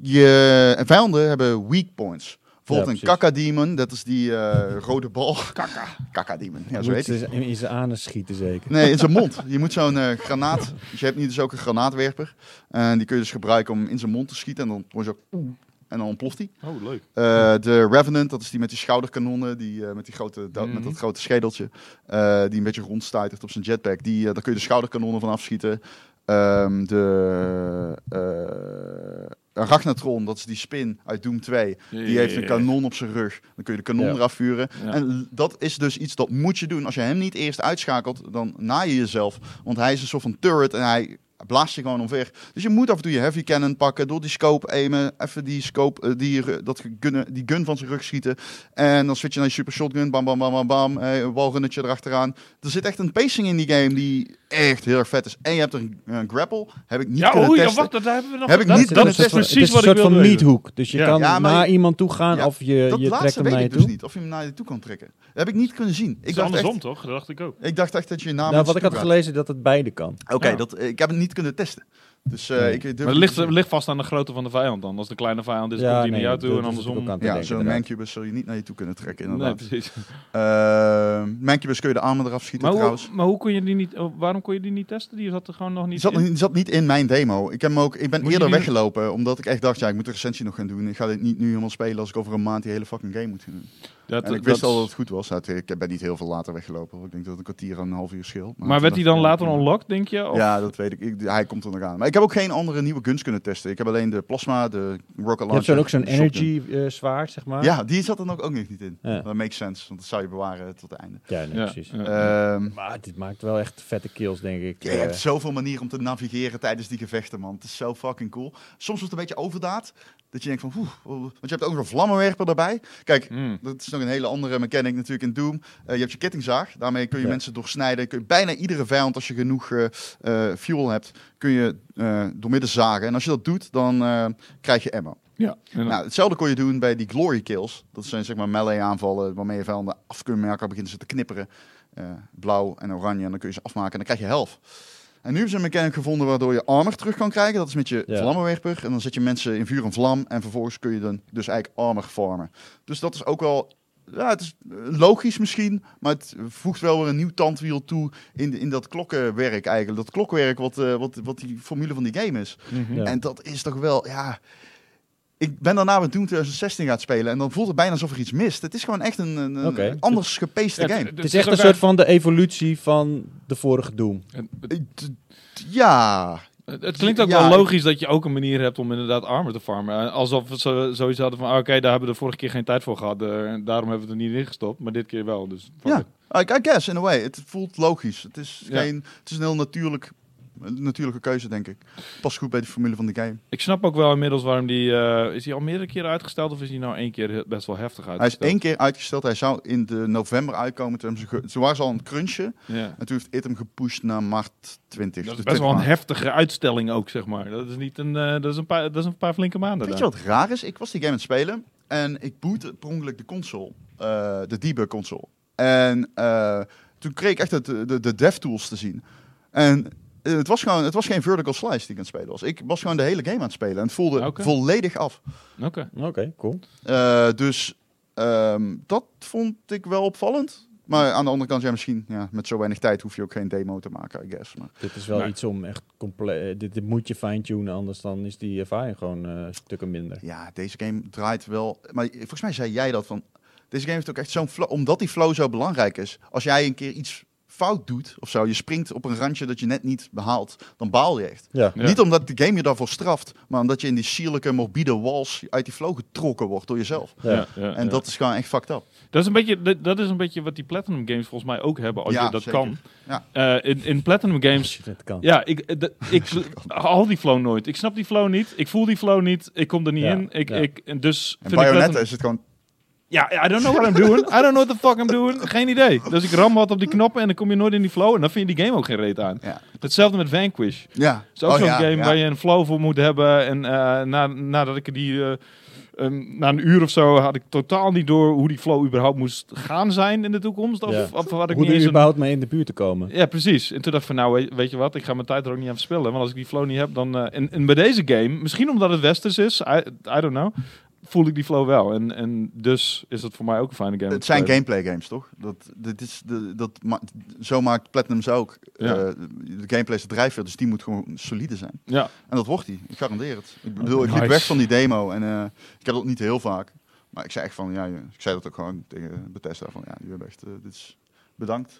je vijanden hebben weak points. Bijvoorbeeld Ja, een precies. Kaka-demon, dat is die eh, rode bal. Kaka. Kaka-demon, ja, je zo moet heet hij. ze in zijn anus schieten zeker. Nee, in zijn mond. Je moet zo'n eh, granaat. Dus je hebt nu dus ook een granaatwerper. En die kun je dus gebruiken om in zijn mond te schieten. En dan word je ook. En dan ontploft hij. Oh, leuk. Eh, de Revenant, dat is die met die schouderkanonnen. Die, eh, met, die grote, dat, Mhm. met dat grote schedeltje. eh, die een beetje rondstuitert op zijn jetpack. Die, daar kun je de schouderkanonnen van afschieten. Ehm, de eh Ragnatron, dat is die spin uit Doom 2. Die heeft een kanon op zijn rug. Dan kun je de kanon Ja. eraf vuren. Ja. En dat is dus iets dat moet je doen. Als je hem niet eerst uitschakelt, dan naai je jezelf. Want hij is een soort van turret en hij blaast je gewoon omver. Dus je moet af en toe je heavy cannon pakken, door die scope aimen, even die scope, eh, die, ru- dat gun, die gun van zijn rug schieten. En dan switch je naar je super shotgun, bam bam bam bam bam, eh, een walrunnetje erachteraan. Er zit echt een pacing in die game die echt heel erg vet is. En je hebt een, een grapple, heb ik niet Ja, kunnen oei, ja, testen. wacht, dat hebben we nog. Heb ik dat, niet dat is testen. precies het is wat een ik soort van meathook. Dus je Ja. kan Ja, maar naar je- iemand toe gaan Ja, of je, dat je trekt laatste hem weet naar je ik dus toe. niet, of je hem naar je toe kan trekken. Dat heb ik niet kunnen zien. Ik is dacht, andersom, echt, toch? Dat dacht ik ook. ik dacht echt dat je naam Nou, wat ik had gelezen dat het beide kan. Oké, dat ik heb het niet kunnen testen. Dus eh Nee. ik durf Maar het ligt, ligt vast aan de grootte van de vijand dan. Als de kleine vijand is, komt die naar jou toe en andersom. Ja, zo'n. Mancubus zul je niet naar je toe kunnen trekken, Nee, inderdaad. precies. Eh, Mancubus kun je de armen eraf schieten Maar hoe, trouwens. maar hoe kon je die niet, oh, waarom kon je die niet testen? Die zat er gewoon nog niet Die zat, in? die zat niet in mijn demo. Ik, heb hem ook, ik ben Moet eerder weggelopen, omdat ik echt dacht, ja, ik moet de recensie nog gaan doen. Ik ga dit niet nu helemaal spelen als ik over een maand die hele fucking game moet gaan doen. Dat- en ik dat wist is- al dat het goed was. Ik ben niet heel veel later weggelopen. Ik denk dat het een kwartier en een half uur scheelt. Maar toen werd hij dan later ja, unlocked, denk je? Of? Ja, dat weet ik. ik. Hij komt er nog aan. Maar ik heb ook geen andere nieuwe guns kunnen testen. Ik heb alleen de plasma, de rocket Je launcher. hebt zo'n ook zo'n energy eh, zwaard, zeg maar. Ja, die zat er nog ook nog niet in. Ja. Dat makes sense, want dat zou je bewaren tot het einde. Ja, nee, Ja, precies. ja. Ehm, Maar dit maakt wel echt vette kills, denk ik. je Eh, hebt zoveel manieren om te navigeren tijdens die gevechten, man. Het is zo fucking cool. Soms wordt het een beetje overdaad. Dat je denkt van, oeh, want je hebt ook nog een vlammenwerper daarbij. Kijk, Hmm. dat is nog een hele andere mechanic natuurlijk in Doom. Eh, je hebt je kettingzaag. Daarmee kun je Ja. mensen doorsnijden. Kun je bijna iedere vijand, als je genoeg eh, eh, fuel hebt, kun je eh doormidden zagen. En als je dat doet, dan krijg je ammo. Ja. Nou, hetzelfde kon je doen bij die glory kills. Dat zijn zeg maar melee aanvallen waarmee je vijanden af kunnen merken, beginnen ze te knipperen. Blauw en oranje en dan kun je ze afmaken en dan krijg je health. En nu hebben ze een mechanic gevonden waardoor je armor terug kan krijgen. Dat is met je Ja. vlammenwerper. En dan zet je mensen in vuur en vlam. En vervolgens kun je dan dus eigenlijk armor farmen. Dus dat is ook wel... Ja, het is eh, logisch misschien, maar het voegt wel weer een nieuw tandwiel toe in, in dat klokkenwerk eigenlijk. Dat klokwerk wat, eh, wat, wat die formule van die game is. Mhm. Ja. En dat is toch wel, ja... Ik ben daarna met Doom 2016 gaan spelen en dan voelt het bijna alsof er iets mist. Het is gewoon echt een, een, anders Ja, game. het- Het is echt een soort van de evolutie van de vorige Doom. Eh, Ja, het- klinkt ook Ja, wel logisch dat je ook een manier hebt om inderdaad armor te farmen. Eh, Alsof we zo, zoiets hadden van, ah, oké, daar hebben we de vorige keer geen tijd voor gehad. eh, daarom hebben we het er niet in gestopt. Maar dit keer wel, dus ja. I, I guess in a way. Het voelt logisch. Het is, Ja. geen, het is een heel natuurlijk, een natuurlijke keuze, denk ik. Past goed bij de formule van de game. Ik snap ook wel inmiddels waarom die... eh, is hij al meerdere keren uitgesteld of is hij nou één keer best wel heftig Hij is uitgesteld? één keer uitgesteld. Hij zou in de november uitkomen. Toen, ze toen waren ze al crunchen. Ja. En toen heeft it hem gepusht naar maart 20. Dat is Dus best wel een 20 maart. heftige uitstelling ook, zeg maar. Dat is niet een... eh, dat, is een paar, dat is een paar flinke maanden Weet je wat raar is? Ik was die game aan het spelen en ik bootte per ongeluk de console, eh, de debug console. En toen kreeg ik echt het, de, de dev tools te zien. En het was gewoon, het was geen vertical slice die ik aan het spelen was. Ik was gewoon de hele game aan het spelen en het voelde volledig af. Oké. Oké, cool. Eh, dus ehm, dat vond ik wel opvallend. Maar aan de andere kant, ja, misschien ja, met zo weinig tijd hoef je ook geen demo te maken, I guess. Maar Dit is wel Nee. iets om echt compleet... Dit, dit moet je fine-tunen, anders dan is die ervaring gewoon eh, stukken minder. Ja, deze game draait wel. Maar volgens mij zei jij dat van. Deze game heeft ook echt zo'n flow. Omdat die flow zo belangrijk is. Als jij een keer iets fout doet of zo, je springt op een randje dat je net niet behaalt, dan baal je echt. Ja. Ja. Niet omdat de game je daarvoor straft, maar omdat je in die sierlijke, morbide walls uit die flow getrokken wordt door jezelf. Ja. ja, En ja. dat is gewoon echt fucked up. Dat is, een beetje, dat- dat is een beetje wat die Platinum Games volgens mij ook hebben, als Ja, je dat zeker. kan. Ja. Eh, in, in Platinum Als Games, kan. ja, ik, eh, ik haal die flow nooit. Ik snap die flow niet, ik voel die flow niet, ik kom er niet Ja, in. Ik, ja. ik, en dus En Bayonetta Platinum- is het gewoon... Ja, I don't know what I'm doing. I don't know what the fuck I'm doing. Geen idee. Dus ik ram wat op die knoppen en dan kom je nooit in die flow. En dan vind je die game ook geen reet aan. Ja. Hetzelfde met Vanquish. Het Ja. is ook Oh, zo'n ja, game ja. waar je een flow voor moet hebben. En eh, na, nadat ik die... eh, na een uur of zo had ik totaal niet door hoe die flow überhaupt moest gaan zijn in de toekomst. Of, Ja. of had ik Hoe niet er een... überhaupt mee in de buurt te komen. Ja, precies. En toen dacht ik van, nou, weet, weet je wat, ik ga mijn tijd er ook niet aan verspillen. Want als ik die flow niet heb, dan... eh, en, en bij deze game, misschien omdat het westers is, I, I don't know, voel ik die flow wel. En, en dus is het voor mij ook een fijne game. Het zijn spelen. gameplay games, toch? Dat, dit is de, dat ma- zo maakt Platinum ze ook. Ja. Eh, de gameplay is de drijfveer, dus die moet gewoon solide zijn. Ja, En dat wordt die. Ik garandeer het. Ik bedoel, ik Nice. liep weg van die demo en eh, ik heb dat niet heel vaak. Maar ik zei echt van, ja, je- ik zei dat ook gewoon tegen Bethesda van, ja, jullie hebben echt, eh, dit is bedankt.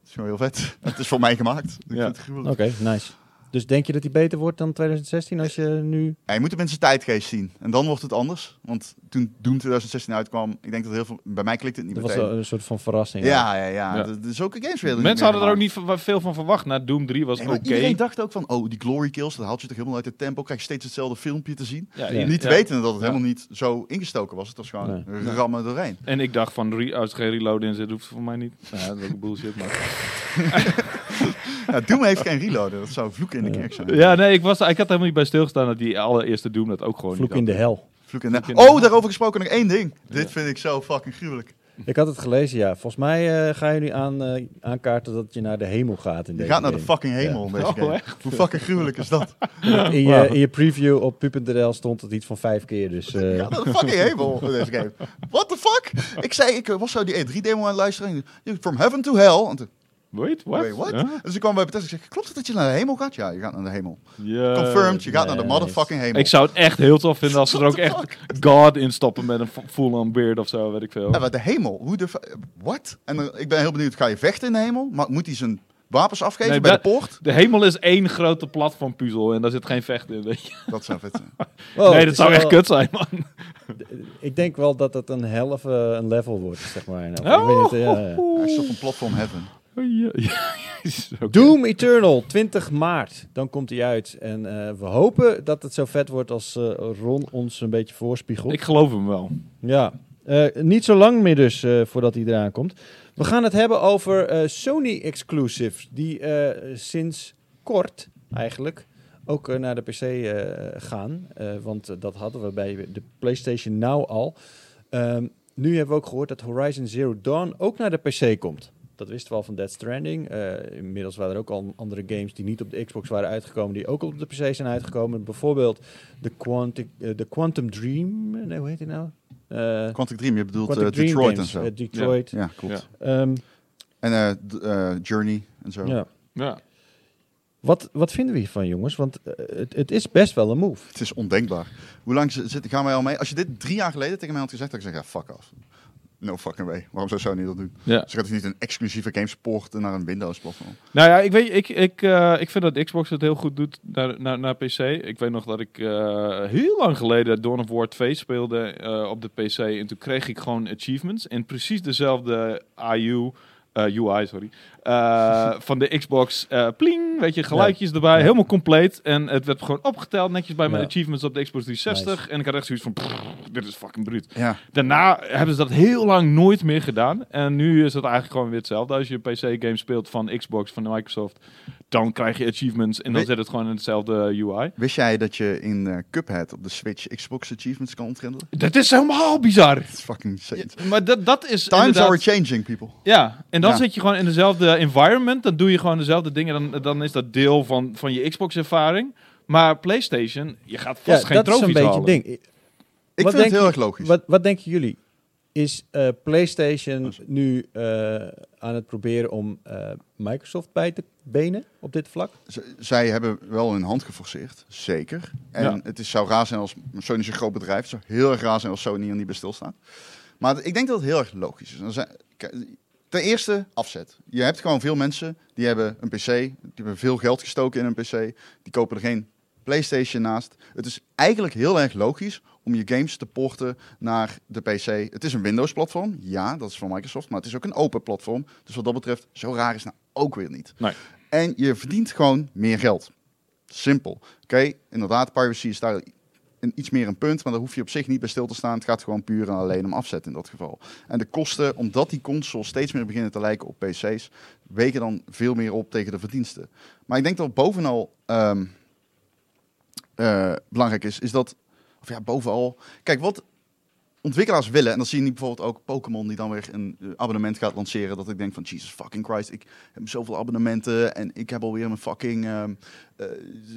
Het is gewoon heel vet. het is voor mij gemaakt. Ik Ja. vind het gruwelijk. Oké, nice. Dus denk je dat hij beter wordt dan 2016 als je nu... Ja, je moet in zijn tijdgeest zien. En dan wordt het anders. Want toen Doom 2016 uitkwam, ik denk dat heel veel, bij mij klikt het niet Dat was een soort van verrassing. ja, ja, ja. Ja. De, de, zulke games Mensen hadden er ook niet veel van verwacht. Na Doom 3 was Nee, oké. maar Iedereen dacht ook van, oh, die glory kills, dat haalt je toch helemaal uit het tempo. Krijg je steeds hetzelfde filmpje te zien. Ja, Ja. Niet ja. weten dat het Ja. helemaal niet zo ingestoken was. Het was gewoon Nee. rammen doorheen. En ik dacht van, als er geen reload in zit, hoeft het voor mij niet. Nou, dat is ook bullshit, maar... Ja, Doom heeft geen reloaden. Dat zou vloeken in de kerk zijn. Ja, nee, ik, was, ik had er helemaal niet bij stilgestaan dat die allereerste Doom dat ook gewoon Vloek niet in de hel. Vloek in de- Vloek de- Oh, daarover gesproken nog één ding. Dit Ja. vind ik zo fucking gruwelijk. Ik had het gelezen, ja. Volgens mij eh, ga je nu aan, eh, aankaarten dat je naar de hemel gaat in Je deze gaat naar de fucking hemel in deze Oh, game. Hoe fucking gruwelijk is dat? In je, in je preview op pu.nl stond het iets van vijf keer, dus... eh, Je gaat naar de fucking hemel in deze game. What the fuck? Ik zei, ik was zo die E3-demo aan het luisteren. en, From heaven to hell. En toen, Wait, what? Wait, what? Ja? Dus ik kwam bij Bethesda en zeg, klopt het dat je naar de hemel gaat? Ja, je gaat naar de hemel. Confirmed, je gaat naar de motherfucking hemel. Ik zou het echt heel tof vinden als ze er ook echt God in stoppen met een full-on beard of zo, weet ik veel. Ja, maar de hemel, hoe de... What? En dan- ik ben heel benieuwd, ga je vechten in de hemel? Maar moet hij zijn wapens afgeven Nee, bij dat- de poort? De hemel is één grote platformpuzzel en daar zit geen vechten in, weet je. Dat zou vet zijn. wow, nee, het dat zou wel- echt kut zijn, man. Ik denk wel dat het een helft eh, een level wordt, zeg maar. Nou, Oh. ik weet niet, ja, ja. Hij is toch van platform heaven. Ja, ja, Jezus, oké. Doom Eternal, 20 maart. Dan komt hij uit. En eh, we hopen dat het zo vet wordt als eh, Ron ons een beetje voorspiegelt. Ik geloof hem wel. Ja, eh, niet zo lang meer dus voordat hij eraan komt. We gaan het hebben over Sony exclusives. Die sinds kort eigenlijk ook naar de PC gaan. Want dat hadden we bij de PlayStation Now al. Ehm, nu hebben we ook gehoord dat Horizon Zero Dawn ook naar de PC komt. Dat wisten we al van Dead Stranding. Eh, inmiddels waren er ook al andere games die niet op de Xbox waren uitgekomen, die ook op de PC zijn uitgekomen. Bijvoorbeeld de, Quantic, eh, de Quantum Dream. Nee, hoe heet die nou? Eh, Quantic Dream, je bedoelt eh, Dream Detroit games, en zo. eh, Detroit. Ja, klopt. Ehm, En eh, eh, Journey en zo. ja. Ja. Wat, wat vinden we hiervan, jongens? Want eh, het, het is best wel een move. Het is ondenkbaar. Hoe lang zit, gaan wij al mee? Als je dit drie jaar geleden tegen mij had gezegd, had ik gezegd, ja, fuck off. No fucking way. Waarom zou Sony dat doen? ja. Ze gaat dus niet een exclusieve game sporten naar een Windows-platform. Nou ja, ik, weet, ik, ik, eh, ik vind dat Xbox het heel goed doet naar, naar, naar PC. Ik weet nog dat ik eh, heel lang geleden Dawn of War 2 speelde eh, op de PC. En toen kreeg ik gewoon achievements. En precies dezelfde IU, UI, sorry. Eh, van de Xbox. eh pling, weet je, geluidjes erbij. Ja. Helemaal compleet. En het werd gewoon opgeteld netjes bij mijn Ja. achievements op de Xbox 360. En ik had echt zoiets van, "Pff, dit is fucking bruut. Daarna hebben ze dat heel lang nooit meer gedaan. En nu is het eigenlijk gewoon weer hetzelfde. Als je een PC-game speelt van Xbox, van Microsoft, dan krijg je achievements en dan We- zit het gewoon in hetzelfde UI. Wist jij dat je in eh, Cuphead op de Switch Xbox achievements kan ontgrendelen? Dat is helemaal bizar. Het is fucking insane. Maar dat, dat is Times inderdaad- are changing, people. Ja, en dan zit je gewoon in dezelfde environment. Dan doe je gewoon dezelfde dingen. Dan, dan is dat deel van, van je Xbox-ervaring. Maar PlayStation, je gaat vast Ja, geen dat is een trofies beetje halen. ding. Ik Wat vind het heel je- erg logisch. Wat, wat denken jullie? Is eh, PlayStation Oh, nu eh, aan het proberen om eh, Microsoft bij te benen op dit vlak? Z- zij hebben wel hun hand geforceerd, zeker. En Ja. het is, zou raar zijn als Sony is een groot bedrijf. Het zou heel erg raar zijn als Sony er niet bij stilstaat. Maar ik denk dat het heel erg logisch is. Ten eerste afzet. Je hebt gewoon veel mensen die hebben een PC, die hebben veel geld gestoken in een PC, die kopen er geen PlayStation naast. Het is eigenlijk heel erg logisch om je games te porten naar de PC. Het is een Windows-platform, ja, dat is van Microsoft, maar het is ook een open platform. Dus wat dat betreft, zo raar is het nou ook weer niet. Nee. En je verdient gewoon meer geld. Simpel. Oké, inderdaad, privacy is daar iets meer een punt, maar daar hoef je op zich niet bij stil te staan. Het gaat gewoon puur en alleen om afzet in dat geval. En de kosten, omdat die consoles steeds meer beginnen te lijken op PC's, wegen dan veel meer op tegen de verdiensten. Maar ik denk dat bovenal ehm, eh, belangrijk is, is dat, of ja, bovenal, kijk, wat ontwikkelaars willen, en dan zie je nu bijvoorbeeld ook Pokémon die dan weer een eh, abonnement gaat lanceren, dat ik denk van, Jesus fucking Christ, ik heb zoveel abonnementen en ik heb alweer mijn fucking ehm, eh,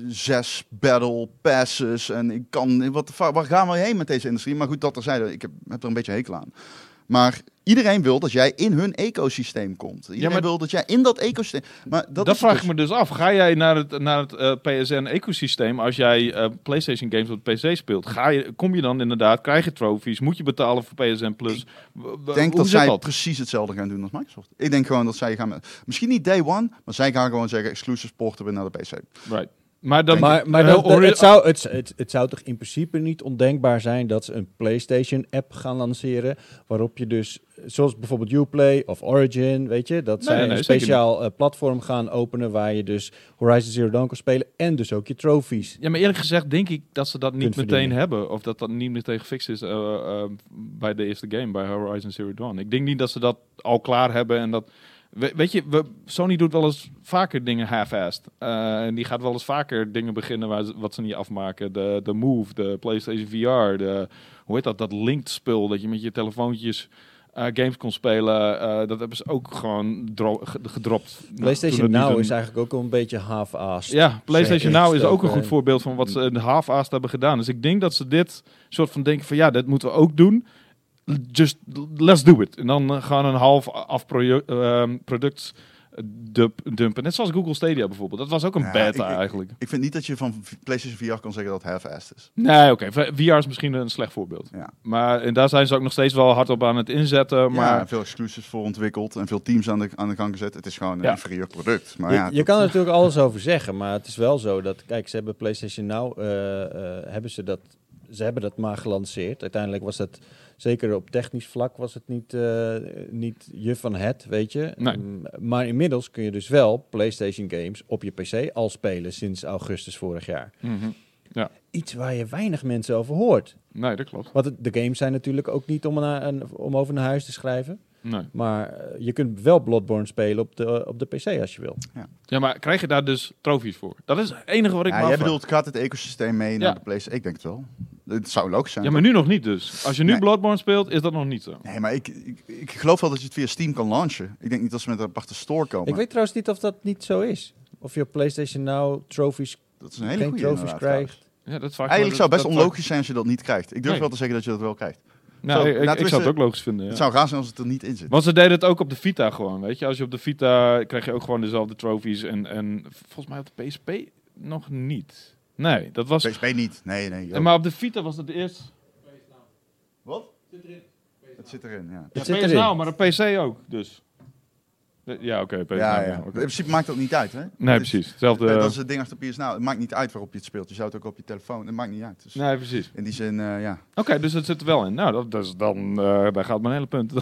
zes battle passes en ik kan, wat waar gaan we heen met deze industrie? Maar goed, dat terzijde, ik heb, heb er een beetje hekel aan. Maar iedereen wil dat jij in hun ecosysteem komt. Iedereen maar- wil dat jij in dat ecosysteem... Maar dat, Dat, vraag dus- ik me dus af. Ga jij naar het, naar het eh, PSN-ecosysteem als jij eh, PlayStation games op de PC speelt? Ga je, kom je dan inderdaad, krijg je trophies? Moet je betalen voor PSN Plus? Ik denk dat zij dat? precies hetzelfde gaan doen als Microsoft. Ik denk gewoon dat zij gaan... met- Misschien niet day one, maar zij gaan gewoon zeggen... exclusive porten we naar de PC. Right. Maar dan, Maar, maar eh, dat, dat- ori- het, zou, het, het, het zou toch in principe niet ondenkbaar zijn dat ze een PlayStation-app gaan lanceren. Waarop je dus, zoals bijvoorbeeld Uplay of Origin, weet je, dat Nee, zij nee, een speciaal eh, platform gaan openen waar je dus Horizon Zero Dawn kan spelen en dus ook je trophies. Ja, maar eerlijk gezegd denk ik dat ze dat niet meteen verdienen. hebben. Of dat dat niet meteen gefixt is eh, eh, bij de eerste game, bij Horizon Zero Dawn. Ik denk niet dat ze dat al klaar hebben en dat... We- weet je, we, Sony doet wel eens vaker dingen half-assed. Eh, en die gaat wel eens vaker dingen beginnen waar ze, wat ze niet afmaken. De, de Move, de PlayStation VR, de, hoe heet dat, dat linked spul. Dat je met je telefoontjes eh, games kon spelen. Eh, dat hebben ze ook gewoon dro- ge- gedropt. PlayStation Toen het niet Now een- is eigenlijk ook een beetje half-assed. ja, PlayStation. Now is ook een goed voorbeeld van wat ze in half-assed hebben gedaan. Dus ik denk dat ze dit soort van denken van ja, dit moeten we ook doen. Just let's do it. En dan eh, gaan een half af ehm, product eh, dump- dumpen. Net zoals Google Stadia bijvoorbeeld. Dat was ook een Ja, beta ik- eigenlijk. Ik vind niet dat je van PlayStation VR kan zeggen dat het half-assed is. Nee, oké. VR is misschien een slecht voorbeeld. Ja. Maar en daar zijn ze ook nog steeds wel hard op aan het inzetten. Maar Maar veel exclusives voor ontwikkeld en veel teams aan de, aan de gang gezet. Het is gewoon een Ja. inferieur product. Maar je, ja, je dat- kan er natuurlijk alles over zeggen, maar het is wel zo dat, kijk, ze hebben PlayStation Now, eh, eh, hebben ze dat, ze hebben dat maar gelanceerd. Uiteindelijk was dat, zeker op technisch vlak, was het niet, eh, niet je van het, weet je. Nee. Mm, Maar inmiddels kun je dus wel PlayStation games op je PC al spelen sinds augustus vorig jaar. Mhm. Iets waar je weinig mensen over hoort. nee, dat klopt. Want de games zijn natuurlijk ook niet om, naar, om over naar huis te schrijven. Nee. Maar eh, je kunt wel Bloodborne spelen op de, op de PC als je wil. Ja, maar krijg je daar dus trofies voor? Dat is het enige wat ik ja, jij afvraag. bedoelt, gaat het ecosysteem mee Ja. naar de PlayStation? Ik denk het wel. Het zou logisch zijn. Ja, maar nu nog niet dus. Als je nu Nee. Bloodborne speelt, is dat nog niet zo. Nee, maar ik, ik, ik geloof wel dat je het via Steam kan launchen. Ik denk niet dat ze met een aparte store komen. Ik weet trouwens niet of dat niet zo is. Of je op PlayStation Now trophies, dat is een hele geen goede krijgt. Ja, dat vaak Eigenlijk zou het best dat- onlogisch zijn als je dat niet krijgt. Ik durf Nee. wel te zeggen dat je dat wel krijgt. Nou, Zo, ik, ik zou het ook logisch vinden. Ja. Het zou raar zijn als het er niet in zit. Want ze deden het ook op de Vita gewoon, weet je. Als je op de Vita krijg je ook gewoon dezelfde trophies. En, en volgens mij op de PSP nog niet. Nee, dat was... PSP niet. Nee, nee. joh. Maar op de Vita was het eerst... Wat? Het zit erin, ja. Ja, Het zit PS erin. Maar op PC ook, dus. Ja, oké, PS Ja, ja. In principe maakt dat niet uit, hè? Nee, is- precies. Hetzelfde... eh, Dat is het ding achter Now. Het maakt niet uit waarop je het speelt. Je zou het ook op je telefoon. Het maakt niet uit. Dus Nee, precies. in die zin, eh, ja. Oké, dus het zit er wel in. Nou, dat, dat is dan, eh, daar gaat mijn hele punt.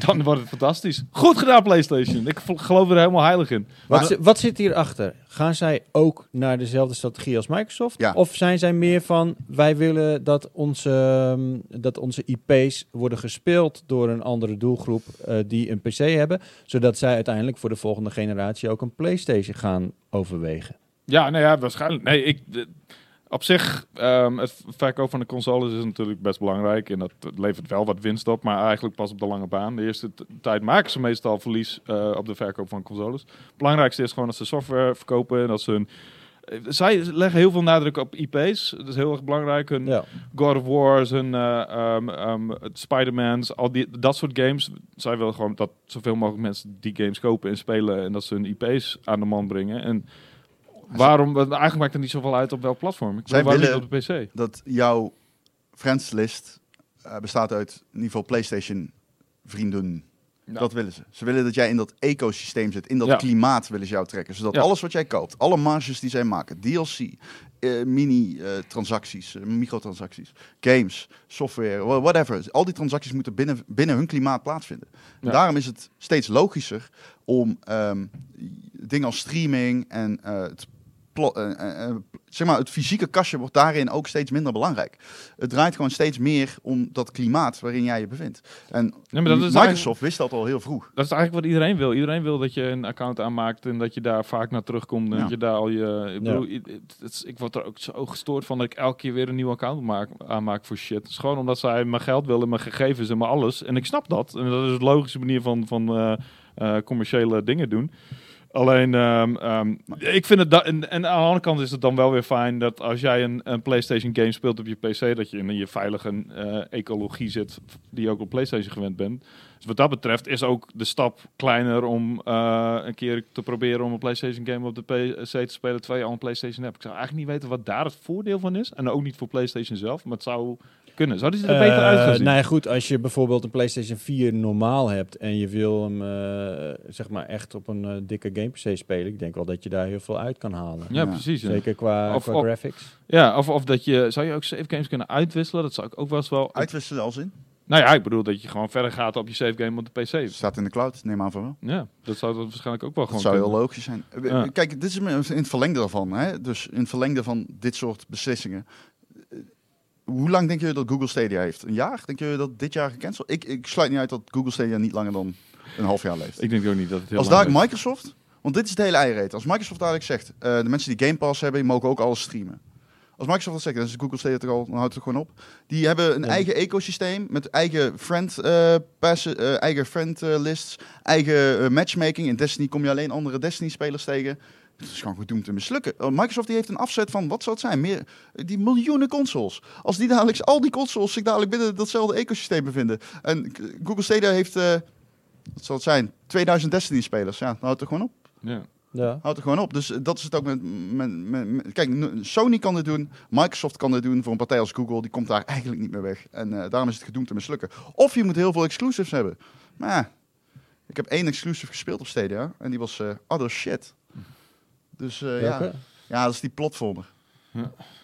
dan wordt het fantastisch. Goed gedaan, PlayStation. Ik geloof er helemaal heilig in. Wat, wat zit hierachter? Gaan zij ook naar dezelfde strategie als Microsoft? Ja. Of zijn zij meer van, wij willen dat onze, ehm, dat onze IP's worden gespeeld door een andere doelgroep eh, die een PC hebben, zodat zij uiteindelijk voor de volgende generatie ook een PlayStation gaan overwegen? Ja, nou ja, waarschijnlijk. Nee, ik, op zich, ehm, het verkoop van de consoles is natuurlijk best belangrijk. En dat levert wel wat winst op, maar eigenlijk pas op de lange baan. De eerste tijd maken ze meestal verlies eh, op de verkoop van consoles. Het belangrijkste is gewoon dat ze software verkopen en dat ze hun... eh, Zij leggen heel veel nadruk op IP's. Dat is heel erg belangrijk. Hun Ja. God of War's, hun ehm, Spider-Man's, al die, dat soort games. Zij willen gewoon dat zoveel mogelijk mensen die games kopen en spelen en dat ze hun IP's aan de man brengen. En waarom? Eigenlijk maakt het niet zoveel uit op welk platform. Ik Zij willen- op de PC. Dat jouw friendslist eh, bestaat uit in ieder geval PlayStation vrienden. Ja. Dat willen ze. Ze willen dat jij in dat ecosysteem zit, in dat Ja. klimaat willen ze jou trekken. Zodat Ja. alles wat jij koopt, alle marges die zij maken, DLC, eh, mini-transacties, microtransacties, games, software, wha- whatever. Al die transacties moeten binnen, binnen hun klimaat plaatsvinden. Daarom is het steeds logischer om ehm, dingen als streaming en eh, het, eh, eh, eh, zeg maar, het fysieke kastje wordt daarin ook steeds minder belangrijk. Het draait gewoon steeds meer om dat klimaat waarin jij je bevindt. En maar dat is Microsoft wist dat al heel vroeg. Dat is eigenlijk wat iedereen wil. Iedereen wil dat je een account aanmaakt en dat je daar vaak naar terugkomt. En Ja. dat je daar al je... Ik, bedoel, het- het is- ik word er ook zo gestoord van dat ik elke keer weer een nieuw account maak, aanmaak voor shit. Het is gewoon omdat zij mijn geld willen, mijn gegevens en mijn alles. En ik snap dat. En dat is de logische manier van, van eh, eh, commerciële dingen doen. Alleen, ehm, ehm, ik vind het... en aan de andere kant is het dan wel weer fijn dat als jij een, een PlayStation game speelt op je PC, dat je in je veilige eh, ecologie zit die je ook op PlayStation gewend bent. Dus wat dat betreft is ook de stap kleiner om eh, een keer te proberen om een PlayStation game op de PC te spelen terwijl je al een PlayStation hebt. Ik zou eigenlijk niet weten wat daar het voordeel van is. En ook niet voor PlayStation zelf, maar het zou kunnen. Zou die er beter Eh, uit gaan zien? Nou ja, goed, als je bijvoorbeeld een PlayStation 4 normaal hebt en je wil hem eh, zeg maar echt op een eh, dikke game PC spelen, ik denk wel dat je daar heel veel uit kan halen. ja, Ja. precies. Zeker qua, Of- qua of- graphics. Ja, of, of dat je... Zou je ook save games kunnen uitwisselen? Dat zou ik ook wel eens wel... Uitwisselen als in. Nou ja, ik bedoel dat je gewoon verder gaat op je save game op de PC. Staat in de cloud, neem aan van wel. Ja, dat zou dat waarschijnlijk ook wel Dat gewoon zou heel logisch zijn. Eh, Ja. Kijk, dit is in het verlengde daarvan. Hè? Dus in het verlengde van dit soort beslissingen. Hoe lang denk je dat Google Stadia heeft? Een jaar? Denk je dat dit jaar gecanceld? Ik, ik sluit niet uit dat Google Stadia niet langer dan een half jaar leeft. Ik denk ook niet dat het heel Als daar. Microsoft, want dit is het hele eierreet. Als Microsoft dadelijk zegt, eh, de mensen die Game Pass hebben, die mogen ook alles streamen. Als Microsoft dat zegt, dan is Google Stadia toch al, dan houdt het gewoon op. Die hebben een Ja. eigen ecosysteem met eigen friend, eh, passen, eh, eigen friend lists, eigen matchmaking. In Destiny kom je alleen andere Destiny spelers tegen. Het is gewoon gedoemd te mislukken. Oh, Microsoft die heeft een afzet van, wat zal het zijn? Meer, die miljoenen consoles. Als die dadelijk, al die consoles zich dadelijk binnen datzelfde ecosysteem bevinden. En Google Stadia heeft, eh, wat zal het zijn? 2000 Destiny spelers. Ja, dan houdt het er gewoon op. Ja. Ja. Houdt er gewoon op. Dus eh, dat is het ook met, met, met- met- Kijk, Sony kan dit doen. Microsoft kan dit doen. Voor een partij als Google, die komt daar eigenlijk niet meer weg. En eh, daarom is het gedoemd te mislukken. Of je moet heel veel exclusives hebben. Maar ja, ik heb één exclusive gespeeld op Stadia. En die was eh other shit. Dus eh, ja. Ja, dat is die platformer.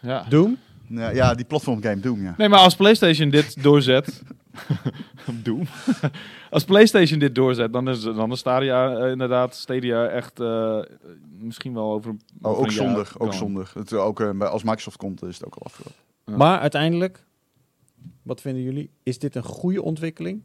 ja. Doom? Ja, ja, die platform game Doom, ja. Nee, maar als PlayStation dit doorzet. Doom. als PlayStation dit doorzet, dan is, dan is Stadia eh, inderdaad Stadia echt eh, misschien wel over. Oh, over ook een jaar zonder, ook kan. zonder. Het, ook, eh, bij- als Microsoft komt, is het ook al afgelopen. Ja. Maar uiteindelijk, wat vinden jullie? Is dit een goede ontwikkeling?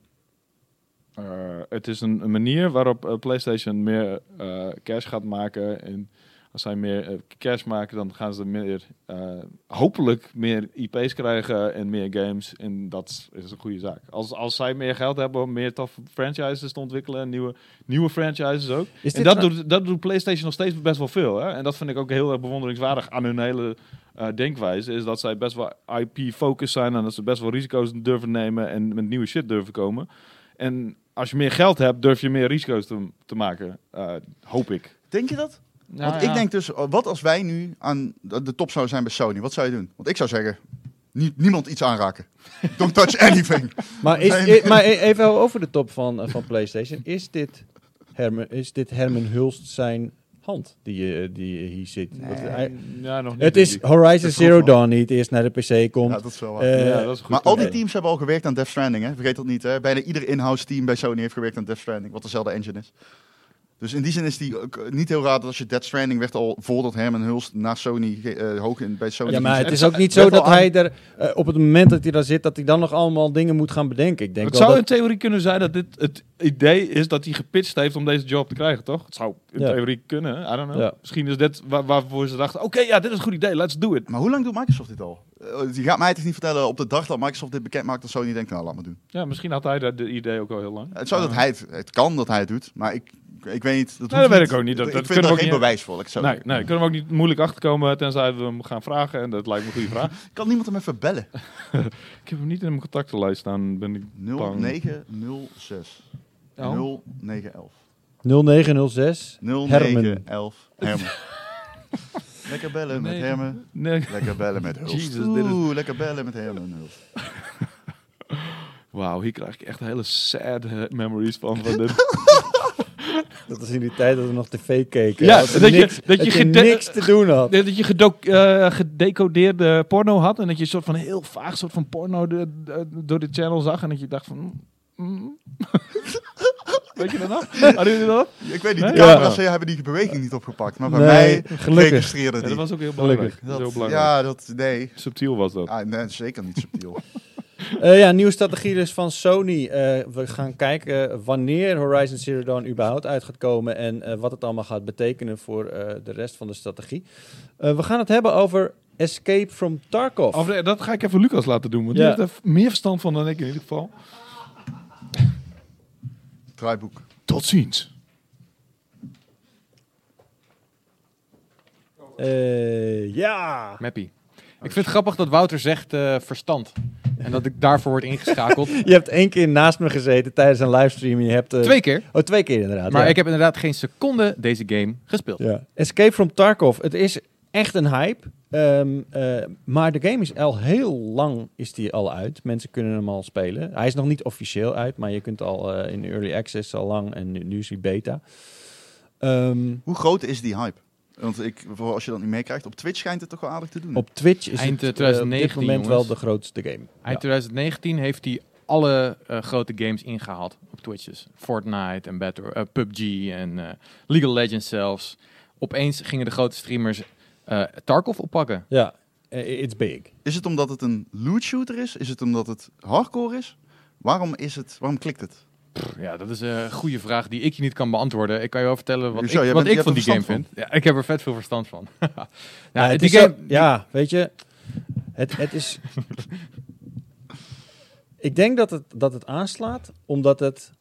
Eh, het is een, een manier waarop PlayStation meer eh, cash gaat maken. En als zij meer eh, cash maken, dan gaan ze meer, eh, hopelijk meer IP's krijgen en meer games. En dat is een goede zaak. Als, als zij meer geld hebben om meer toffe franchises te ontwikkelen, en nieuwe, nieuwe franchises ook. Is En dat nou- doet, dat doet PlayStation nog steeds best wel veel. Hè? En dat vind ik ook heel erg bewonderingswaardig aan hun hele eh, denkwijze. Is dat zij best wel IP-focused zijn en dat ze best wel risico's durven nemen en met nieuwe shit durven komen. En als je meer geld hebt, durf je meer risico's te, te maken. hoop ik. Denk je dat? Nou Want ja. ik denk dus, wat als wij nu aan de top zouden zijn bij Sony? Wat zou je doen? Want ik zou zeggen, nie- niemand iets aanraken. Don't touch anything. Maar, is, Nee. maar even over de top van, eh, van PlayStation. Is dit, Herman, is dit Herman Hulst zijn hand die, je- die hier? Want hij- Ja, nog niet. het is. Horizon Zero. Dawn niet eerst naar de PC komt. Ja, dat is wel waar. Eh, ja, dat is goed. maar al die teams hebben al gewerkt aan Death Stranding, hè? vergeet dat niet. Hè? Bijna ieder in-house team bij Sony heeft gewerkt aan Death Stranding, wat dezelfde engine is. Dus in die zin is die ook eh, niet heel raar dat als je Death Stranding werd al voordat Herman Hulst naar Sony eh, hoog in bij Sony. ja, maar het is ook niet zo dat aan- hij er eh, op het moment dat hij daar zit, dat hij dan nog allemaal dingen moet gaan bedenken. Ik denk Het zou in theorie kunnen zijn dat dit het idee is dat hij gepitcht heeft om deze job te krijgen, toch? Het zou in Ja. theorie kunnen, I don't know. Ja. Misschien is dit waar, waarvoor ze dachten, oké, ja, dit is een goed idee, let's do it. Maar hoe lang doet Microsoft dit al? Eh, je gaat mij toch niet vertellen op de dag dat Microsoft dit bekend maakt dat Sony denkt, nou laat maar doen. Ja, misschien had hij dat de idee ook al heel lang. Het, zou dat hij het, het kan dat hij het doet, maar ik, ik weet niet. Dat, weet ik ook niet. Dat- ik dat vind kunnen we ook geen niet- bewijs voor. Ik, zou Nee, nee, kunnen we ook niet moeilijk achterkomen tenzij we hem gaan vragen. En dat lijkt me een goede vraag. kan niemand hem even bellen? ik heb hem niet in mijn contactenlijst staan, ben ik bang. 0906 Oh. 0911 0906. 0911 Hermen. Lekker bellen met. Nee, Lekker bellen met Hulst. Jesus, dit is- Oeh, lekker bellen met Hulst. Wauw, hier krijg ik echt hele sad eh, memories van. van dit. Dat was in die tijd dat we nog tv keken. Ja, dat, je dat je- niks, dat dat je je, gede- niks te doen had. dat je eh, gedecodeerde porno had en dat je een soort van heel vaag soort van porno de- de- door de channel zag en dat je dacht van... mm, mm. Weet je dat nog? Hadden jullie dat? Ik weet niet, de Nee? camera's Ja. hebben die beweging niet opgepakt. Maar bij Nee, mij gelukkig. registreerde Ja, die. dat was ook heel belangrijk. Gelukkig. Dat is heel Dat- belangrijk. ja, dat, nee. Subtiel was dat. Ah, nee, zeker niet subtiel. Eh, ja, nieuwe strategie dus van Sony. Eh, we gaan kijken wanneer Horizon Zero Dawn überhaupt uit gaat komen en eh, wat het allemaal gaat betekenen voor eh, de rest van de strategie. Eh, we gaan het hebben over Escape from Tarkov. Of, dat ga ik even Lucas laten doen, want Ja. die heeft er meer verstand van dan ik in ieder geval. Draaiboek. Tot ziens. Eh, ja. Mappie. Ik vind het grappig dat Wouter zegt eh, verstand. En dat ik daarvoor word ingeschakeld. Je hebt één keer naast me gezeten tijdens een livestream. en Je hebt, eh, Twee keer. Oh, twee keer inderdaad. Maar ja. ik heb inderdaad geen seconde deze game gespeeld. Ja. Escape from Tarkov. Het is echt een hype. Ehm, eh, maar de game is al heel lang is die al uit. Mensen kunnen hem al spelen. Hij is nog niet officieel uit, maar je kunt al eh, in early access al lang en nu, nu is hij beta. Ehm, Hoe groot is die hype? Want ik, voor als je dat niet meekrijgt, op Twitch schijnt het toch wel aardig te doen. op Twitch is Eind, het eh, eh, op dit 2019, moment wel de grootste game. Eind Ja. 2019 heeft hij alle eh, grote games ingehaald op Twitch. Dus Fortnite en Battle, eh, PUBG en eh, League of Legends zelfs. Opeens gingen de grote streamers eh, Tarkov oppakken. Ja, eh, it's big. Is het omdat het een loot shooter is? Is het omdat het hardcore is? Waarom is het? Waarom klikt het? Ja, dat is een goede vraag die ik je niet kan beantwoorden. Ik kan je wel vertellen wat Zo, ik, wat bent- ik van die game vind. Ja, ik heb er vet veel verstand van. ja, die is game, zo- ja, weet je. Het, het is. ik denk dat het, dat het aanslaat omdat het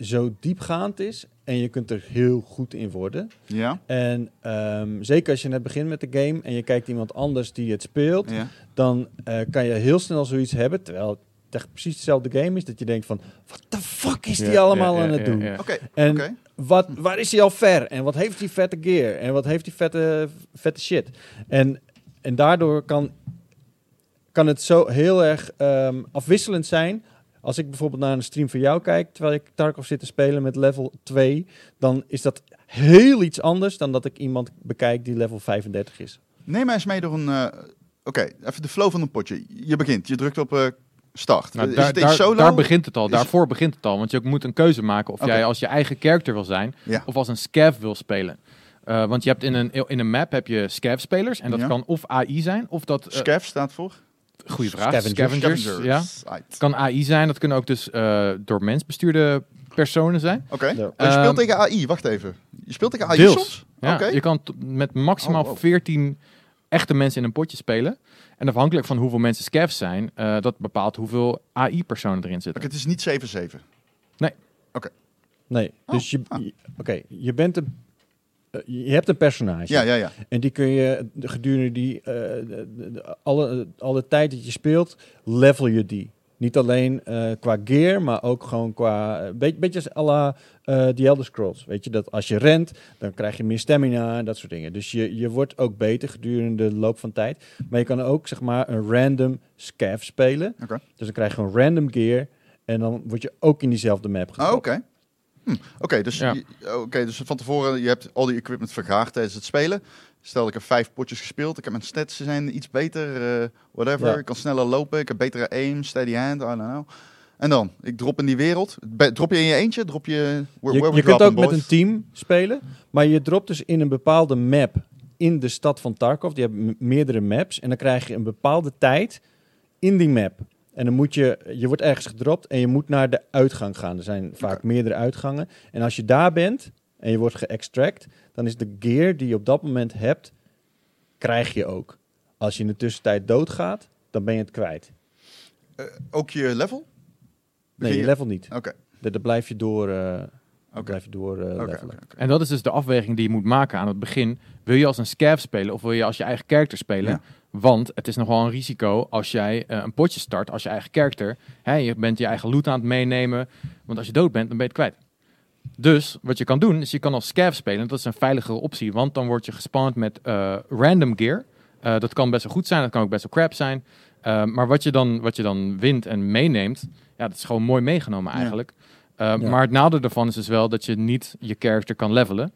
zo diepgaand is en je kunt er heel goed in worden. Ja? En ehm, zeker als je net begint met de game en je kijkt iemand anders die het speelt, ja. dan eh, kan je heel snel zoiets hebben, terwijl echt precies dezelfde game is, dat je denkt van, wat de fuck is die Ja, allemaal ja, aan het ja, doen? ja. Oké, En oké. wat, waar is hij al ver? En wat heeft hij vette gear? En wat heeft hij vette, vette shit? En, en daardoor kan, kan het zo heel erg ehm, afwisselend zijn. Als ik bijvoorbeeld naar een stream van jou kijk, terwijl ik Tarkov zit te spelen met level 2, dan is dat heel iets anders dan dat ik iemand bekijk die level 35 is. Neem mij eens mee door een... eh, Oké, even de flow van een potje. Je begint, je drukt op eh, start. Nou, is daar, het daar, solo? daar begint het al. Is- Daarvoor begint het al. Want je moet een keuze maken of jij als je eigen character wil zijn Ja. of als een scav wil spelen. Eh, want je hebt in een, in een map heb je scav-spelers. En dat Ja. kan of AI zijn of dat... eh, Scav staat voor? goeie vraag. Scavengers. Scavengers. Ja. Right. Kan AI zijn. Dat kunnen ook dus eh, door mens bestuurde personen zijn. Oké. Ja. Je speelt Ehm, tegen AI, wacht even. Je speelt tegen AI Deels. soms? Ja, Oké. Je kan met maximaal Oh, wow. 14 echte mensen in een potje spelen. En afhankelijk van hoeveel mensen scavs zijn, eh, dat bepaalt hoeveel AI-personen erin zitten. Oké, het is niet 7-7. Nee, Oh, dus je, ah. je- oké, je bent een, eh, je hebt een personage. Ja, ja, ja. En die kun je de- gedurende die, eh, de- de- de- alle, alle tijd dat je speelt, level je die. Niet alleen eh, qua gear, maar ook gewoon qua... Een beetje, beetje als à la eh, The Elder Scrolls. Weet je, dat als je rent, dan krijg je meer stamina en dat soort dingen. Dus je, je wordt ook beter gedurende de loop van tijd. Maar je kan ook, zeg maar, een random scav spelen. Oké. Dus dan krijg je gewoon random gear. En dan word je ook in diezelfde map Ah, oké. Hm, Oké, dus, Ja. je- oké, dus van tevoren, je hebt al die equipment vergaard tijdens het spelen. Stel, ik heb vijf potjes gespeeld. Ik heb mijn stats zijn iets beter, eh, whatever. Ja. Ik kan sneller lopen. Ik heb betere aim, steady hand, I don't know. En dan, ik drop in die wereld. Be- drop je in je eentje? Drop je... Where, Je, where we je kunt ook met een team spelen, maar je dropt dus in een bepaalde map in de stad van Tarkov. Die hebben meerdere maps en dan krijg je een bepaalde tijd in die map. En dan moet je, je wordt ergens gedropt en je moet naar de uitgang gaan. Er zijn vaak meerdere uitgangen. En als je daar bent en je wordt geëxtract, dan is de gear die je op dat moment hebt, krijg je ook. Als je in de tussentijd doodgaat, dan ben je het kwijt. Eh, ook je level? Nee, Begin je je- level niet. Oké, Daar daar blijf je door, eh oké. blijf je door eh, oké. En dat is dus de afweging die je moet maken aan het begin. Wil je als een scav spelen of wil je als je eigen character spelen? Ja. Want het is nogal een risico als jij eh, een potje start als je eigen character. Hè, je bent je eigen loot aan het meenemen. Want als je dood bent, dan ben je het kwijt. Dus wat je kan doen, is je kan als scav spelen. Dat is een veiligere optie, want dan word je gespawned met eh, random gear. Eh, dat kan best wel goed zijn, dat kan ook best wel crap zijn. Eh, maar wat je, dan, wat je dan wint en meeneemt, ja, dat is gewoon mooi meegenomen eigenlijk. Ja. Maar het nadeel daarvan is dus wel dat je niet je character kan levelen.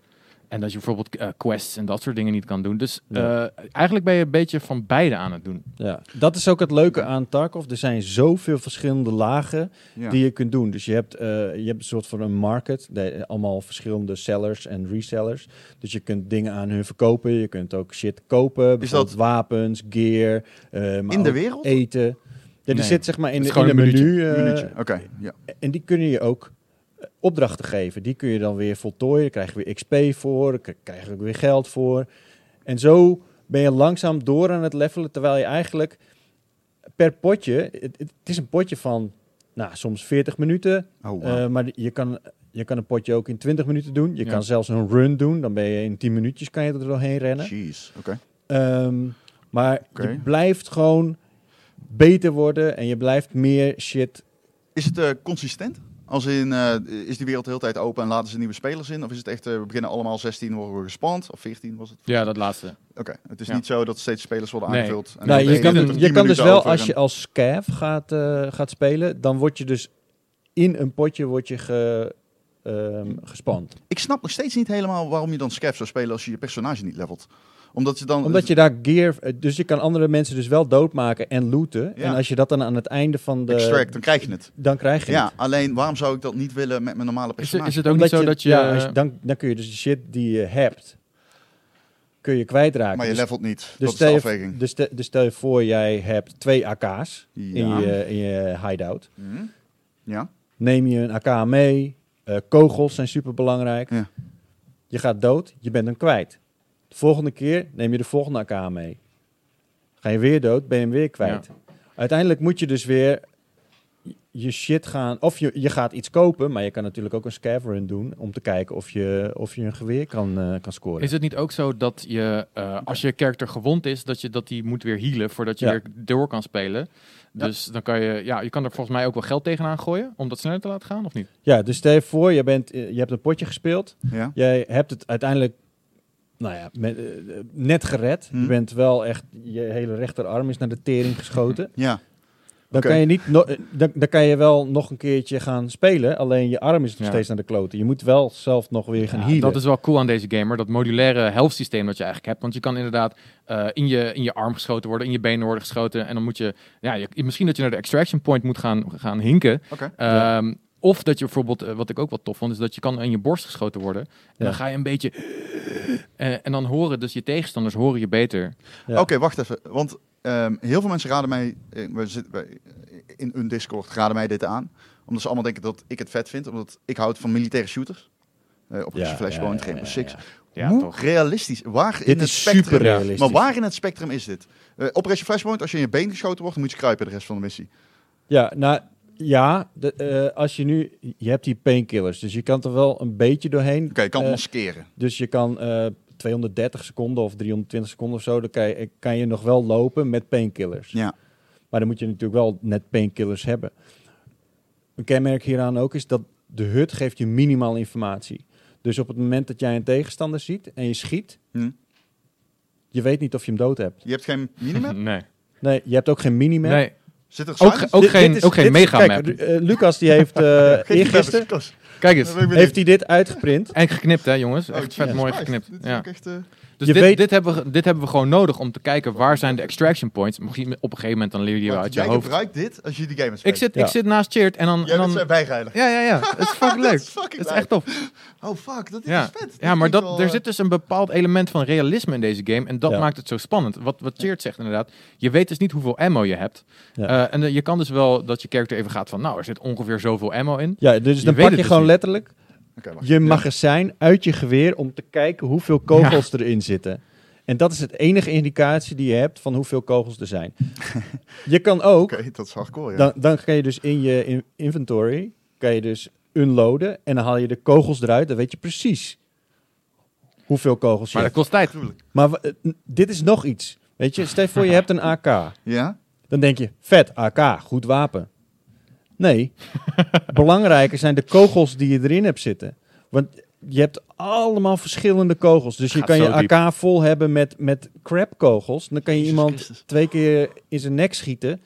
En dat je bijvoorbeeld eh, quests en dat soort dingen niet kan doen. Dus Ja. eh, eigenlijk ben je een beetje van beide aan het doen. Ja, dat is ook het leuke aan Tarkov. Er zijn zoveel verschillende lagen Ja. die je kunt doen. Dus je hebt, eh, je hebt een soort van een market. De, allemaal verschillende sellers en resellers. Dus je kunt dingen aan hun verkopen. Je kunt ook shit kopen. Bijvoorbeeld dat- wapens, gear. eh, maar In de wereld? Eten. Ja, die Nee, zit zeg maar in, is in een menu. Minuutje. Oké, ja. en die kunnen je ook opdrachten geven. Die kun je dan weer voltooien. Daar krijg je weer XP voor. Daar krijg je ook weer geld voor. En zo ben je langzaam door aan het levelen. Terwijl je eigenlijk per potje... Het, is een potje van nou, soms 40 minuten. Oh, wow. eh, maar je kan, je kan een potje ook in 20 minuten doen. Je Ja. kan zelfs een run doen. Dan ben je in 10 minuutjes kan je er doorheen rennen. Jeez, oké. Ehm, maar je blijft gewoon beter worden. En je blijft meer shit Is het eh, consistent? Als in, eh, is die wereld de hele tijd open en laten ze nieuwe spelers in? Of is het echt, eh, we beginnen allemaal 16, worden we gespand? Of 14 was het? Ja, dat laatste. Oké, het is Ja. niet zo dat steeds spelers worden Nee. aangevuld. en Nou, dan je kan, je kan dus wel, over als en- je als scav gaat, eh, gaat spelen, dan word je dus in een potje word je ge, ehm, gespand. Ik snap nog steeds niet helemaal waarom je dan Scav zou spelen als je je personage niet levelt. Omdat je dan... Omdat je daar gear, eh, dus je kan andere mensen dus wel doodmaken en looten. Ja. En als je dat dan aan het einde van de, extract, dan krijg je het. dan krijg je Ja, het. alleen waarom zou ik dat niet willen met mijn normale Is, personage? het- is het ook Omdat niet zo dat je... ja, als je- dan, dan kun je dus de shit die je hebt, kun je kwijtraken. maar je Dus- levelt niet. dus dat is de stel je- afweging. Dus, stel- dus stel je voor, jij hebt twee AK's in, je, in je hideout. Hm? Ja. neem je een AK mee. Eh, kogels zijn super belangrijk. Ja. Je gaat dood, je bent hem kwijt. De volgende keer neem je de volgende AK mee. Ga je weer dood, ben je hem weer kwijt. Uiteindelijk moet je dus weer je shit gaan... Of je, je gaat iets kopen, maar je kan natuurlijk ook een scav run doen... om te kijken of je, of je een geweer kan, eh, kan scoren. Is het niet ook zo dat je, eh, als je character gewond is, dat je dat die moet weer healen voordat je Ja. weer door kan spelen? Dus dan kan je, ja, je kan er volgens mij ook wel geld tegenaan gooien om dat sneller te laten gaan, of niet? Ja, dus stel je voor, je, bent, eh, je hebt een potje gespeeld. ja. Jij hebt het uiteindelijk nou ja, met, eh, net gered. Hm. Je bent wel echt, je hele rechterarm is naar de tering geschoten. Ja. Dan kan je niet, no- eh, dan, dan kan je wel nog een keertje gaan spelen. Alleen je arm is nog Ja. steeds naar de kloten. Je moet wel zelf nog weer gaan Ja, healen. dat is wel cool aan deze gamer, dat modulaire health systeem dat je eigenlijk hebt. Want je kan inderdaad eh, in, je, in je arm geschoten worden, in je benen worden geschoten. En dan moet je, ja, je, misschien dat je naar de extraction point moet gaan, gaan hinken. Ehm, Of dat je bijvoorbeeld, eh, wat ik ook wel tof vond, is dat je kan in je borst geschoten worden. En Ja. dan ga je een beetje... eh, en dan horen dus je tegenstanders horen je beter. Ja. Oké, wacht even. Want ehm, heel veel mensen raden mij, eh, we zitten in een Discord, raden mij dit aan. Omdat ze allemaal denken dat ik het vet vind. Omdat ik houd van militaire shooters. Eh Operation Flashpoint, Rainbow Six. Ja, Hoe toch. realistisch? Waar in Dit het is spectrum? super realistisch. Maar waar in het spectrum is dit? Eh Operation Flashpoint, als je in je been geschoten wordt, dan moet je kruipen de rest van de missie. Ja, nou ja, de, eh, als je nu, je hebt die painkillers, dus je kan er wel een beetje doorheen. Oké, je kan Eh, maskeren. Dus je kan eh 230 seconden of 320 seconden of zo, dan kan je, kan je nog wel lopen met painkillers. Ja. Maar dan moet je natuurlijk wel net painkillers hebben. Een kenmerk hieraan ook is dat de hut geeft je minimaal informatie. Dus op het moment dat jij een tegenstander ziet en je schiet, Hm. je weet niet of je hem dood hebt. Je hebt geen minimap? Nee. Nee, je hebt ook geen minimap. nee. Zit er Ook, ook Dit- geen, dit is- ook geen dit is- megamap. Kijk, eh, Lucas die heeft eh eergisteren Lucas. Kijk eens. Heeft hij dit uitgeprint. En geknipt, hè, jongens. Oh, Echt vet mooi geknipt. Dit is Ja. ook echt, Dus Je dit, weet- dit, hebben we, dit hebben we gewoon nodig om te kijken waar zijn de extraction points. Misschien op een gegeven moment dan leer je uit je jij hoofd. gebruikt dit als je die game speelt. Ik zit, Ja. ik zit naast Cheert en dan... Jij en bent dan bijrijder. ja, ja, ja. Het is fucking leuk. Het is echt tof. Oh fuck, dat is Ja, vet. ja maar dat, wel, er zit dus een bepaald element van realisme in deze game. En dat Ja. maakt het zo spannend. Wat, wat Cheert zegt inderdaad. Je weet dus niet hoeveel ammo je hebt. Ja. Eh, en eh, je kan dus wel dat je character even gaat van... Nou, er zit ongeveer zoveel ammo in. Ja, dus Je dan pak je dus gewoon niet. letterlijk Oké, wacht. je Ja. magazijn uit je geweer om te kijken hoeveel kogels erin zitten. En dat is het enige indicatie die je hebt van hoeveel kogels er zijn. je kan ook, Oké, dat is hardcore, ja. dan, dan kan je dus in je in- inventory, kan je dus unloaden en dan haal je de kogels eruit. Dan weet je precies hoeveel kogels je Maar dat kost tijd. Maar eh, dit is nog iets. Weet je, stel je voor je hebt een AK. Ja? Dan denk je, vet, AK, goed wapen. Nee, belangrijker zijn de kogels die je erin hebt zitten. Want je hebt allemaal verschillende kogels. Dus je kan je diep. AK vol hebben met, met crap kogels. Dan kan je iemand twee keer in zijn nek schieten.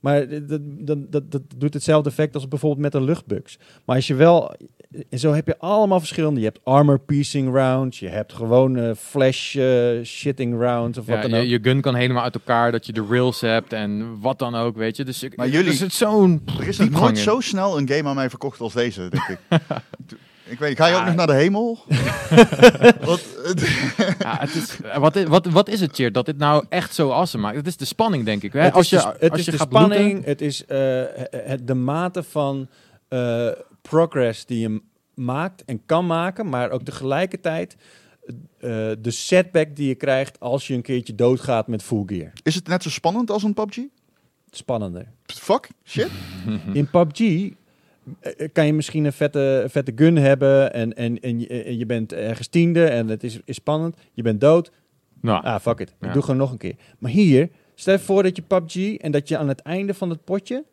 Maar dat, dat, dat, dat doet hetzelfde effect als bijvoorbeeld met een luchtbugs. Maar als je wel... En zo heb je allemaal verschillende. Je hebt armor piercing rounds. Je hebt gewoon eh, flash eh, shitting rounds of wat dan je, ook. je gun kan helemaal uit elkaar, dat je de rails hebt en wat dan ook, weet je. Dus ik, Maar jullie- er zit zo'n Er is nog nooit in. zo snel een game aan mij verkocht als deze, denk ik. ik weet, ga je ook nog naar de hemel? Wat, Ja, het is, eh, wat, wat, wat is het, Cheer, dat dit nou echt zo awesome maakt? Het is de spanning, denk ik. Hè? Het als is je, de, het als is je de gaat spanning, het is eh, het, de mate van eh, progress die je maakt en kan maken, maar ook tegelijkertijd eh, de setback die je krijgt als je een keertje doodgaat met full gear. is het net zo spannend als een PUBG? Spannender. Fuck, shit. In PUBG eh, kan je misschien een vette, vette gun hebben en, en, en, je, en je bent ergens tiende en het is, is spannend. Je bent dood. Nou, Ah, fuck it. Ik doe gewoon nog een keer. Maar hier, stel je voor dat je PUBG en dat je aan het einde van het potje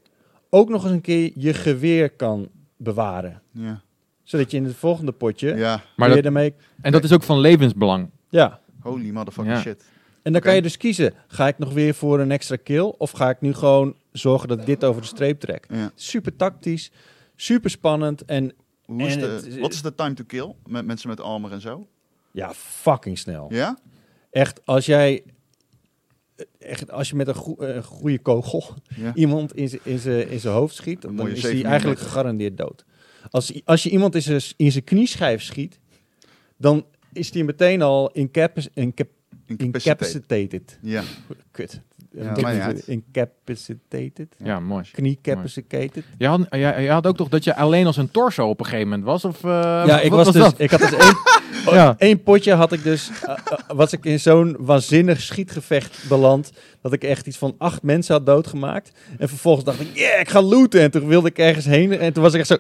ook nog eens een keer je geweer kan bewaren. Ja. Zodat je in het volgende potje ja. maar weer dat, daarmee... en dat is ook van levensbelang. Ja. Holy motherfucking Ja. shit. En dan kan je dus kiezen. Ga ik nog weer voor een extra kill? Of ga ik nu gewoon zorgen dat ik dit over de streep trek? Ja. Super tactisch, super spannend en Hoe is En de, het- wat is de time to kill met mensen met armor en zo? ja, fucking snel. Ja? Echt, als jij... Echt, als je met een goe- eh, goede kogel Ja. iemand in zijn- in zijn in zijn hoofd schiet, Een dan is 7 hij eigenlijk gegarandeerd dood. Als, als je iemand in zijn, in knieschijf schiet, dan is die meteen al incapac- incap- Incapacitated. Incapacitated. Ja. Kut. Ja. Incapacitated. Ja, mooi. Kniecapacitated. Je had, je, je had ook toch dat je alleen als een torso op een gegeven moment was? Of, eh, Ja, ik was, dus, dat? ik had dus één, Ja. één potje had ik dus, eh, eh, was ik in zo'n waanzinnig schietgevecht beland, dat ik echt iets van acht mensen had doodgemaakt. En vervolgens dacht ik, yeah, ik ga looten. En toen wilde ik ergens heen en toen was ik echt zo,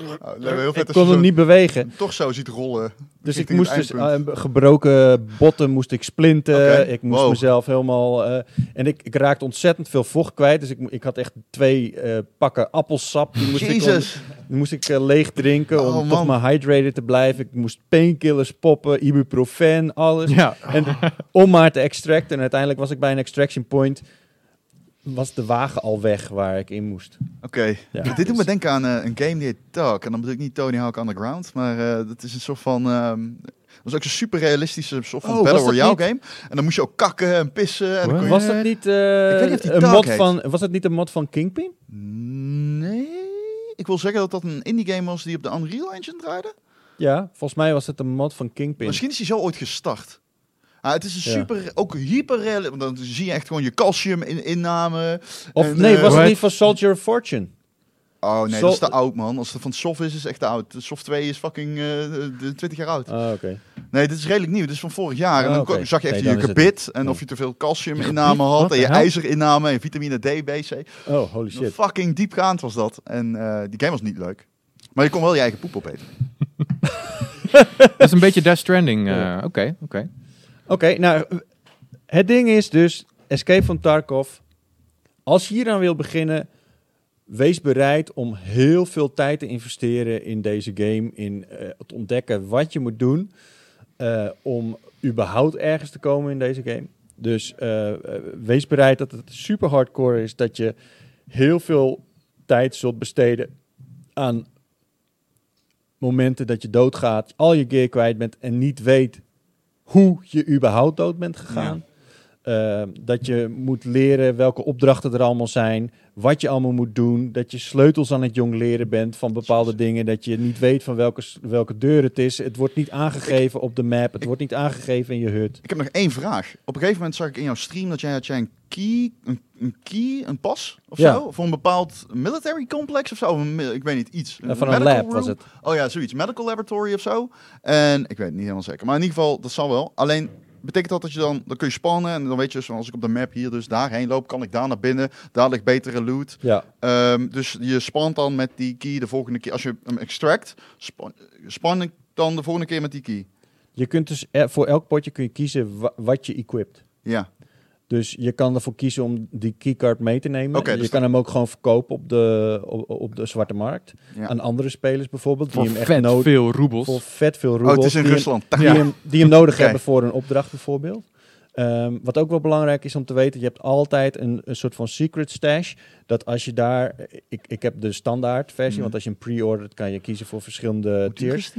Oh, dat heel vet ik kon hem niet bewegen. toch zo ziet rollen. Dus ik moest dus gebroken botten moest ik splinten. Ik moest wow. mezelf helemaal. eh, en ik, ik raakte ontzettend veel vocht kwijt. Dus ik, ik had echt twee eh, pakken appelsap. Die moest ik, die moest ik eh, leeg drinken om Oh, toch man. maar hydrated te blijven. Ik moest painkillers poppen, ibuprofen, alles. Ja. En om maar te extracten. En uiteindelijk was ik bij een extraction point. Was de wagen al weg waar ik in moest. Oké. Ja, Dit doet dus- me denken aan eh, een game die heet Talk. En dan bedoel ik niet Tony Hawk Underground. Maar eh, dat is een soort van... ehm, was ook een super realistische soort van Oh, Battle Royale niet- game. En dan moest je ook kakken en pissen. En dan kon je- Was dat niet, eh, niet een mod heet. van, was dat niet een mod van Kingpin? Nee. Ik wil zeggen dat dat een indie game was die op de Unreal Engine draaide. Ja, volgens mij was het een mod van Kingpin. Misschien is hij zo ooit gestart. Ah, het is een Ja. super, ook hyper. Want dan zie je echt gewoon je calcium in, inname. Of En, nee, eh, was het niet van Soldier of Fortune? Oh nee, Zo- dat is te oud man. Als het van Soft is, is het echt te oud. De Soft 2 is fucking eh, de 20 jaar oud. Ah, oké. Nee, dit is redelijk nieuw. Dit is van vorig jaar. en Ah, dan zag je echt Nee, je gebit. En of je te veel calcium Je inname gebit? had. En je hel? ijzer inname. En vitamine D, B, C. Oh, holy shit. Fucking diepgaand was dat. En eh, die game was niet leuk. Maar je kon wel je eigen poep opeten. Dat is een beetje Death Stranding. eh. Oké, oké. Oké, nou, het ding is dus, Escape from Tarkov, als je hier aan wil beginnen, wees bereid om heel veel tijd te investeren in deze game, in eh, het ontdekken wat je moet doen eh, om überhaupt ergens te komen in deze game. Dus eh, wees bereid dat het super hardcore is, dat je heel veel tijd zult besteden aan momenten dat je doodgaat, al je gear kwijt bent en niet weet hoe je überhaupt dood bent gegaan. Eh, dat je moet leren welke opdrachten er allemaal zijn, wat je allemaal moet doen, dat je sleutels aan het jong leren bent van bepaalde dingen, dat je niet weet van welke, welke deur het is. Het wordt niet aangegeven op de map, het wordt niet aangegeven in je hut. Ik heb nog één vraag. Op een gegeven moment zag ik in jouw stream dat jij had jij een key, een, een key, een pas of Ja. zo, voor een bepaald military complex of zo. Of een mi- ik weet niet iets. Van een lab was het. Oh ja, zoiets. Medical laboratory of zo. En ik weet het niet helemaal zeker. Maar in ieder geval, dat zal wel. Alleen betekent dat dat je dan, dan kun je spannen en dan weet je, zoals ik op de map hier dus daarheen loop, kan ik daar naar binnen. Daar ligt betere loot. Ja, Ehm, dus je spant dan met die key de volgende keer. Als je hem extract, span, span ik dan de volgende keer met die key. je kunt dus eh, voor elk potje kun je kiezen wa- wat je equipt. Ja. Dus je kan ervoor kiezen om die keycard mee te nemen. Je dus kan hem ook gewoon verkopen op de, op, op de zwarte markt. ja. Aan andere spelers bijvoorbeeld. Voor die hem echt vet nodig veel roebels. Voor vet veel Oh, roebels. het is in die hem- Rusland. die, hem, die hem nodig hebben voor een opdracht bijvoorbeeld. Ehm, wat ook wel belangrijk is om te weten, je hebt altijd een, een soort van secret stash. Dat als je daar, ik, ik heb de standaard versie, Mhm. want als je hem pre-ordert kan je kiezen voor verschillende Hoe tiers.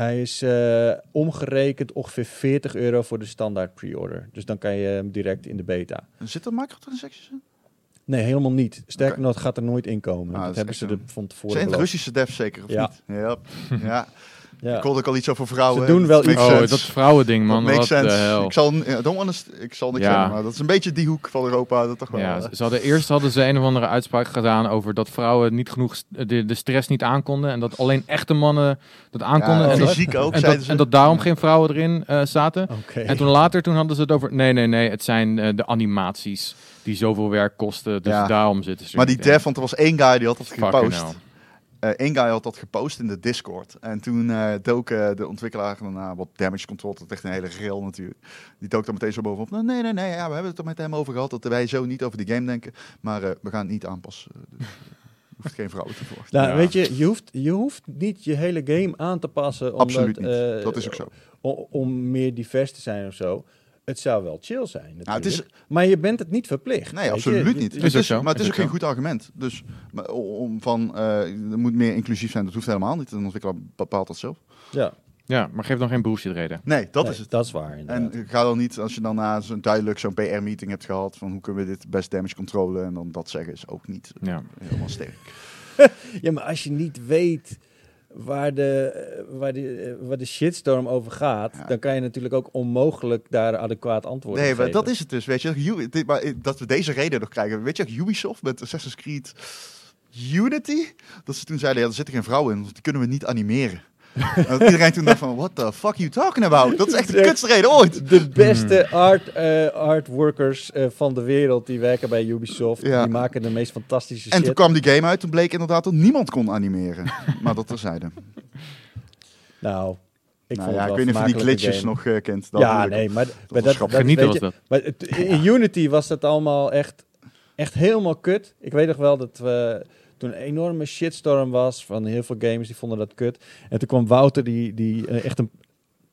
Hij is eh, omgerekend ongeveer 40 euro voor de standaard pre-order. Dus dan kan je hem direct in de beta. Zit er microtransactions in? Nee, helemaal niet. Sterker nog, het gaat er nooit in komen. Ah, dat hebben ze een- van tevoren Zijn het. Russische devs zeker, of Ja. niet? Ja. ja. Ja. Ik hoorde ook al iets over vrouwen. Ze doen wel Dat iets. Oh, dat vrouwending, man. Dat makes Wat de sense. hel. Ik zal, don't ik zal niks Ja. zeggen, maar dat is een beetje die hoek van Europa. Dat toch wel. Ja, ze hadden, eerst hadden ze een of andere uitspraak gedaan over dat vrouwen niet genoeg de, de stress niet aankonden. En dat alleen echte mannen dat aankonden. Ja, en, dat, fysiek ook, en, dat, ze. en dat daarom geen vrouwen erin eh, zaten. En toen later toen hadden ze het over... Nee, nee, nee. Het zijn eh, de animaties die zoveel werk kosten. Dus Ja. daarom zitten ze Maar die dev, want er was één guy die had dat Fucking gepost. Hell. Eén guy had dat gepost in de Discord. En toen eh, dook eh, de ontwikkelaar daarna wat damage control. Dat is echt een hele grill natuurlijk. Die dook dan meteen zo bovenop. Nou, nee, nee, nee. Ja, we hebben het er met hem over gehad. Dat wij zo niet over die game denken. Maar eh, we gaan het niet aanpassen. Dus, eh, hoeft geen vrouwen te verwachten. Nou, Ja. weet je, je hoeft, je hoeft niet je hele game aan te passen. Omdat, Absoluut niet. eh, dat is ook zo. Om meer divers te zijn of zo. Het zou wel chill zijn natuurlijk. Nou, het is- Maar je bent het niet verplicht. Nee, absoluut je. niet. Het is, zo. maar het Is is ook geen goed argument. Dus maar om van, eh er moet meer inclusief zijn, dat hoeft helemaal niet. Een ontwikkelaar bepaalt dat zelf. Ja, Ja, maar geef dan geen bullshit reden. Nee, dat nee, is het. Dat is waar. inderdaad. En ga dan niet, als je dan na zo'n duidelijk zo'n PR-meeting hebt gehad, van hoe kunnen we dit best damage controlen, en dan dat zeggen is ook niet Ja. helemaal sterk. Ja, maar als je niet weet waar de, waar de, waar de shitstorm over gaat, Ja. dan kan je natuurlijk ook onmogelijk daar adequaat antwoord op Nee, maar geven. dat is het dus, weet je. Dit- maar, dat we deze reden nog krijgen. Weet je, Ubisoft met Assassin's Creed Unity, dat ze toen zeiden, ja, er zitten geen vrouwen in, want die kunnen we niet animeren. en dat iedereen toen dacht van, what the fuck you talking about? Dat is echt de kutste reden ooit. De beste art, eh artworkers eh, van de wereld die werken bij Ubisoft. Ja. Die maken de meest fantastische En shit. toen kwam die game uit, toen bleek inderdaad dat niemand kon animeren. maar dat terzijde. Nou, ik nou ja, ik weet niet of je die glitches game. nog eh, kent. Dat ja, nee, maar, was je- dat. Maar in Unity was dat allemaal echt, echt helemaal kut. Ik weet nog wel dat we toen een enorme shitstorm was van heel veel gamers die vonden dat kut. En toen kwam Wouter die, die eh, echt een,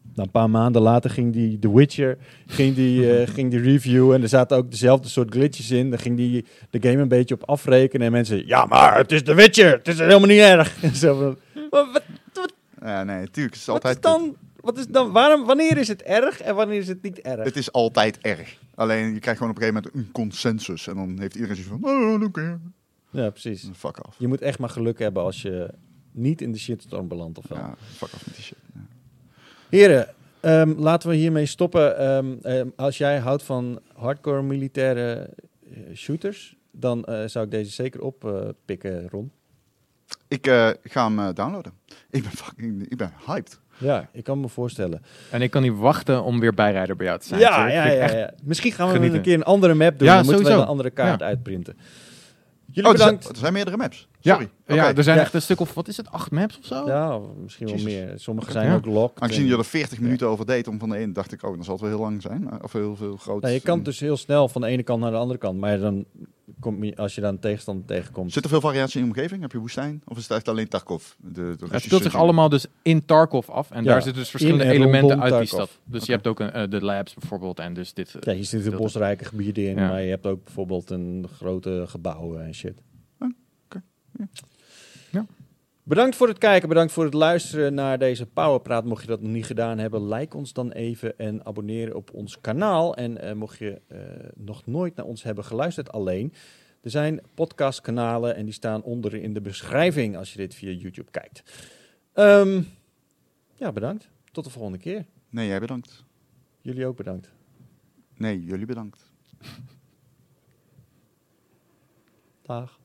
nou, een paar maanden later ging die The Witcher ging die, eh, ging die review en er zaten ook dezelfde soort glitches in. Daar ging die de game een beetje op afrekenen en mensen ja maar het is The Witcher, het is helemaal niet erg. En zo van, "Maar wat, Ja, nee, natuurlijk. Het is wat altijd is dan, wat is dan, waarom, wanneer is het erg en wanneer is het niet erg? Het is altijd erg. Alleen je krijgt gewoon op een gegeven moment een consensus. En dan heeft iedereen zoiets van, oh, oké. Ja, precies. Fuck off. Je moet echt maar geluk hebben als je niet in de shitstorm belandt of wel. Ja, fuck off met die shit. Ja. Heren, ehm, laten we hiermee stoppen. Ehm, ehm, als jij houdt van hardcore militaire eh, shooters, dan eh, zou ik deze zeker oppikken, Ron. Ik eh, ga hem eh, downloaden. Ik ben fucking, ik ben hyped. Ja, ik kan me voorstellen. En ik kan niet wachten om weer bijrijder bij jou te zijn. Ja, ja, ja, ja. Misschien gaan we genieten. een keer een andere map doen. Ja, dan moeten we sowieso. een andere kaart Ja. uitprinten. Jullie Oh, er zijn, er meerdere maps. Ja, Sorry. ja, er zijn Ja. echt een stuk of, wat is het, acht maps of zo? Ja, misschien wel meer. Sommige zijn Ja. ook locked. Aangezien en- je er 40 minuten over deed om van de een, dacht ik, oh, dan zal het wel heel lang zijn. Of heel veel groot. Nou, je kan dus heel snel van de ene kant naar de andere kant. Maar dan kom je, als je dan een tegenstander tegenkomt... Zit er veel variatie in de omgeving? Heb je woestijn? Of is het echt alleen Tarkov? De, de Het speelt zich allemaal dus in Tarkov af. En Ja, daar zitten dus verschillende elementen uit die stad. Dus je hebt ook een, eh, de labs bijvoorbeeld. En dus dit. eh, Ja, je zit in dat- bosrijke gebieden in, Ja. maar je hebt ook bijvoorbeeld een grote gebouwen en shit. Oh, oké. Ja. Ja. Bedankt voor het kijken, bedankt voor het luisteren naar deze Powerpraat. Mocht je dat nog niet gedaan hebben, like ons dan even en abonneer op ons kanaal. En eh, mocht je eh, nog nooit naar ons hebben geluisterd alleen, er zijn podcastkanalen en die staan onder in de beschrijving als je dit via YouTube kijkt. Ehm, ja, bedankt. Tot de volgende keer. Nee, jij bedankt. Jullie ook bedankt. Nee, jullie bedankt. Dag.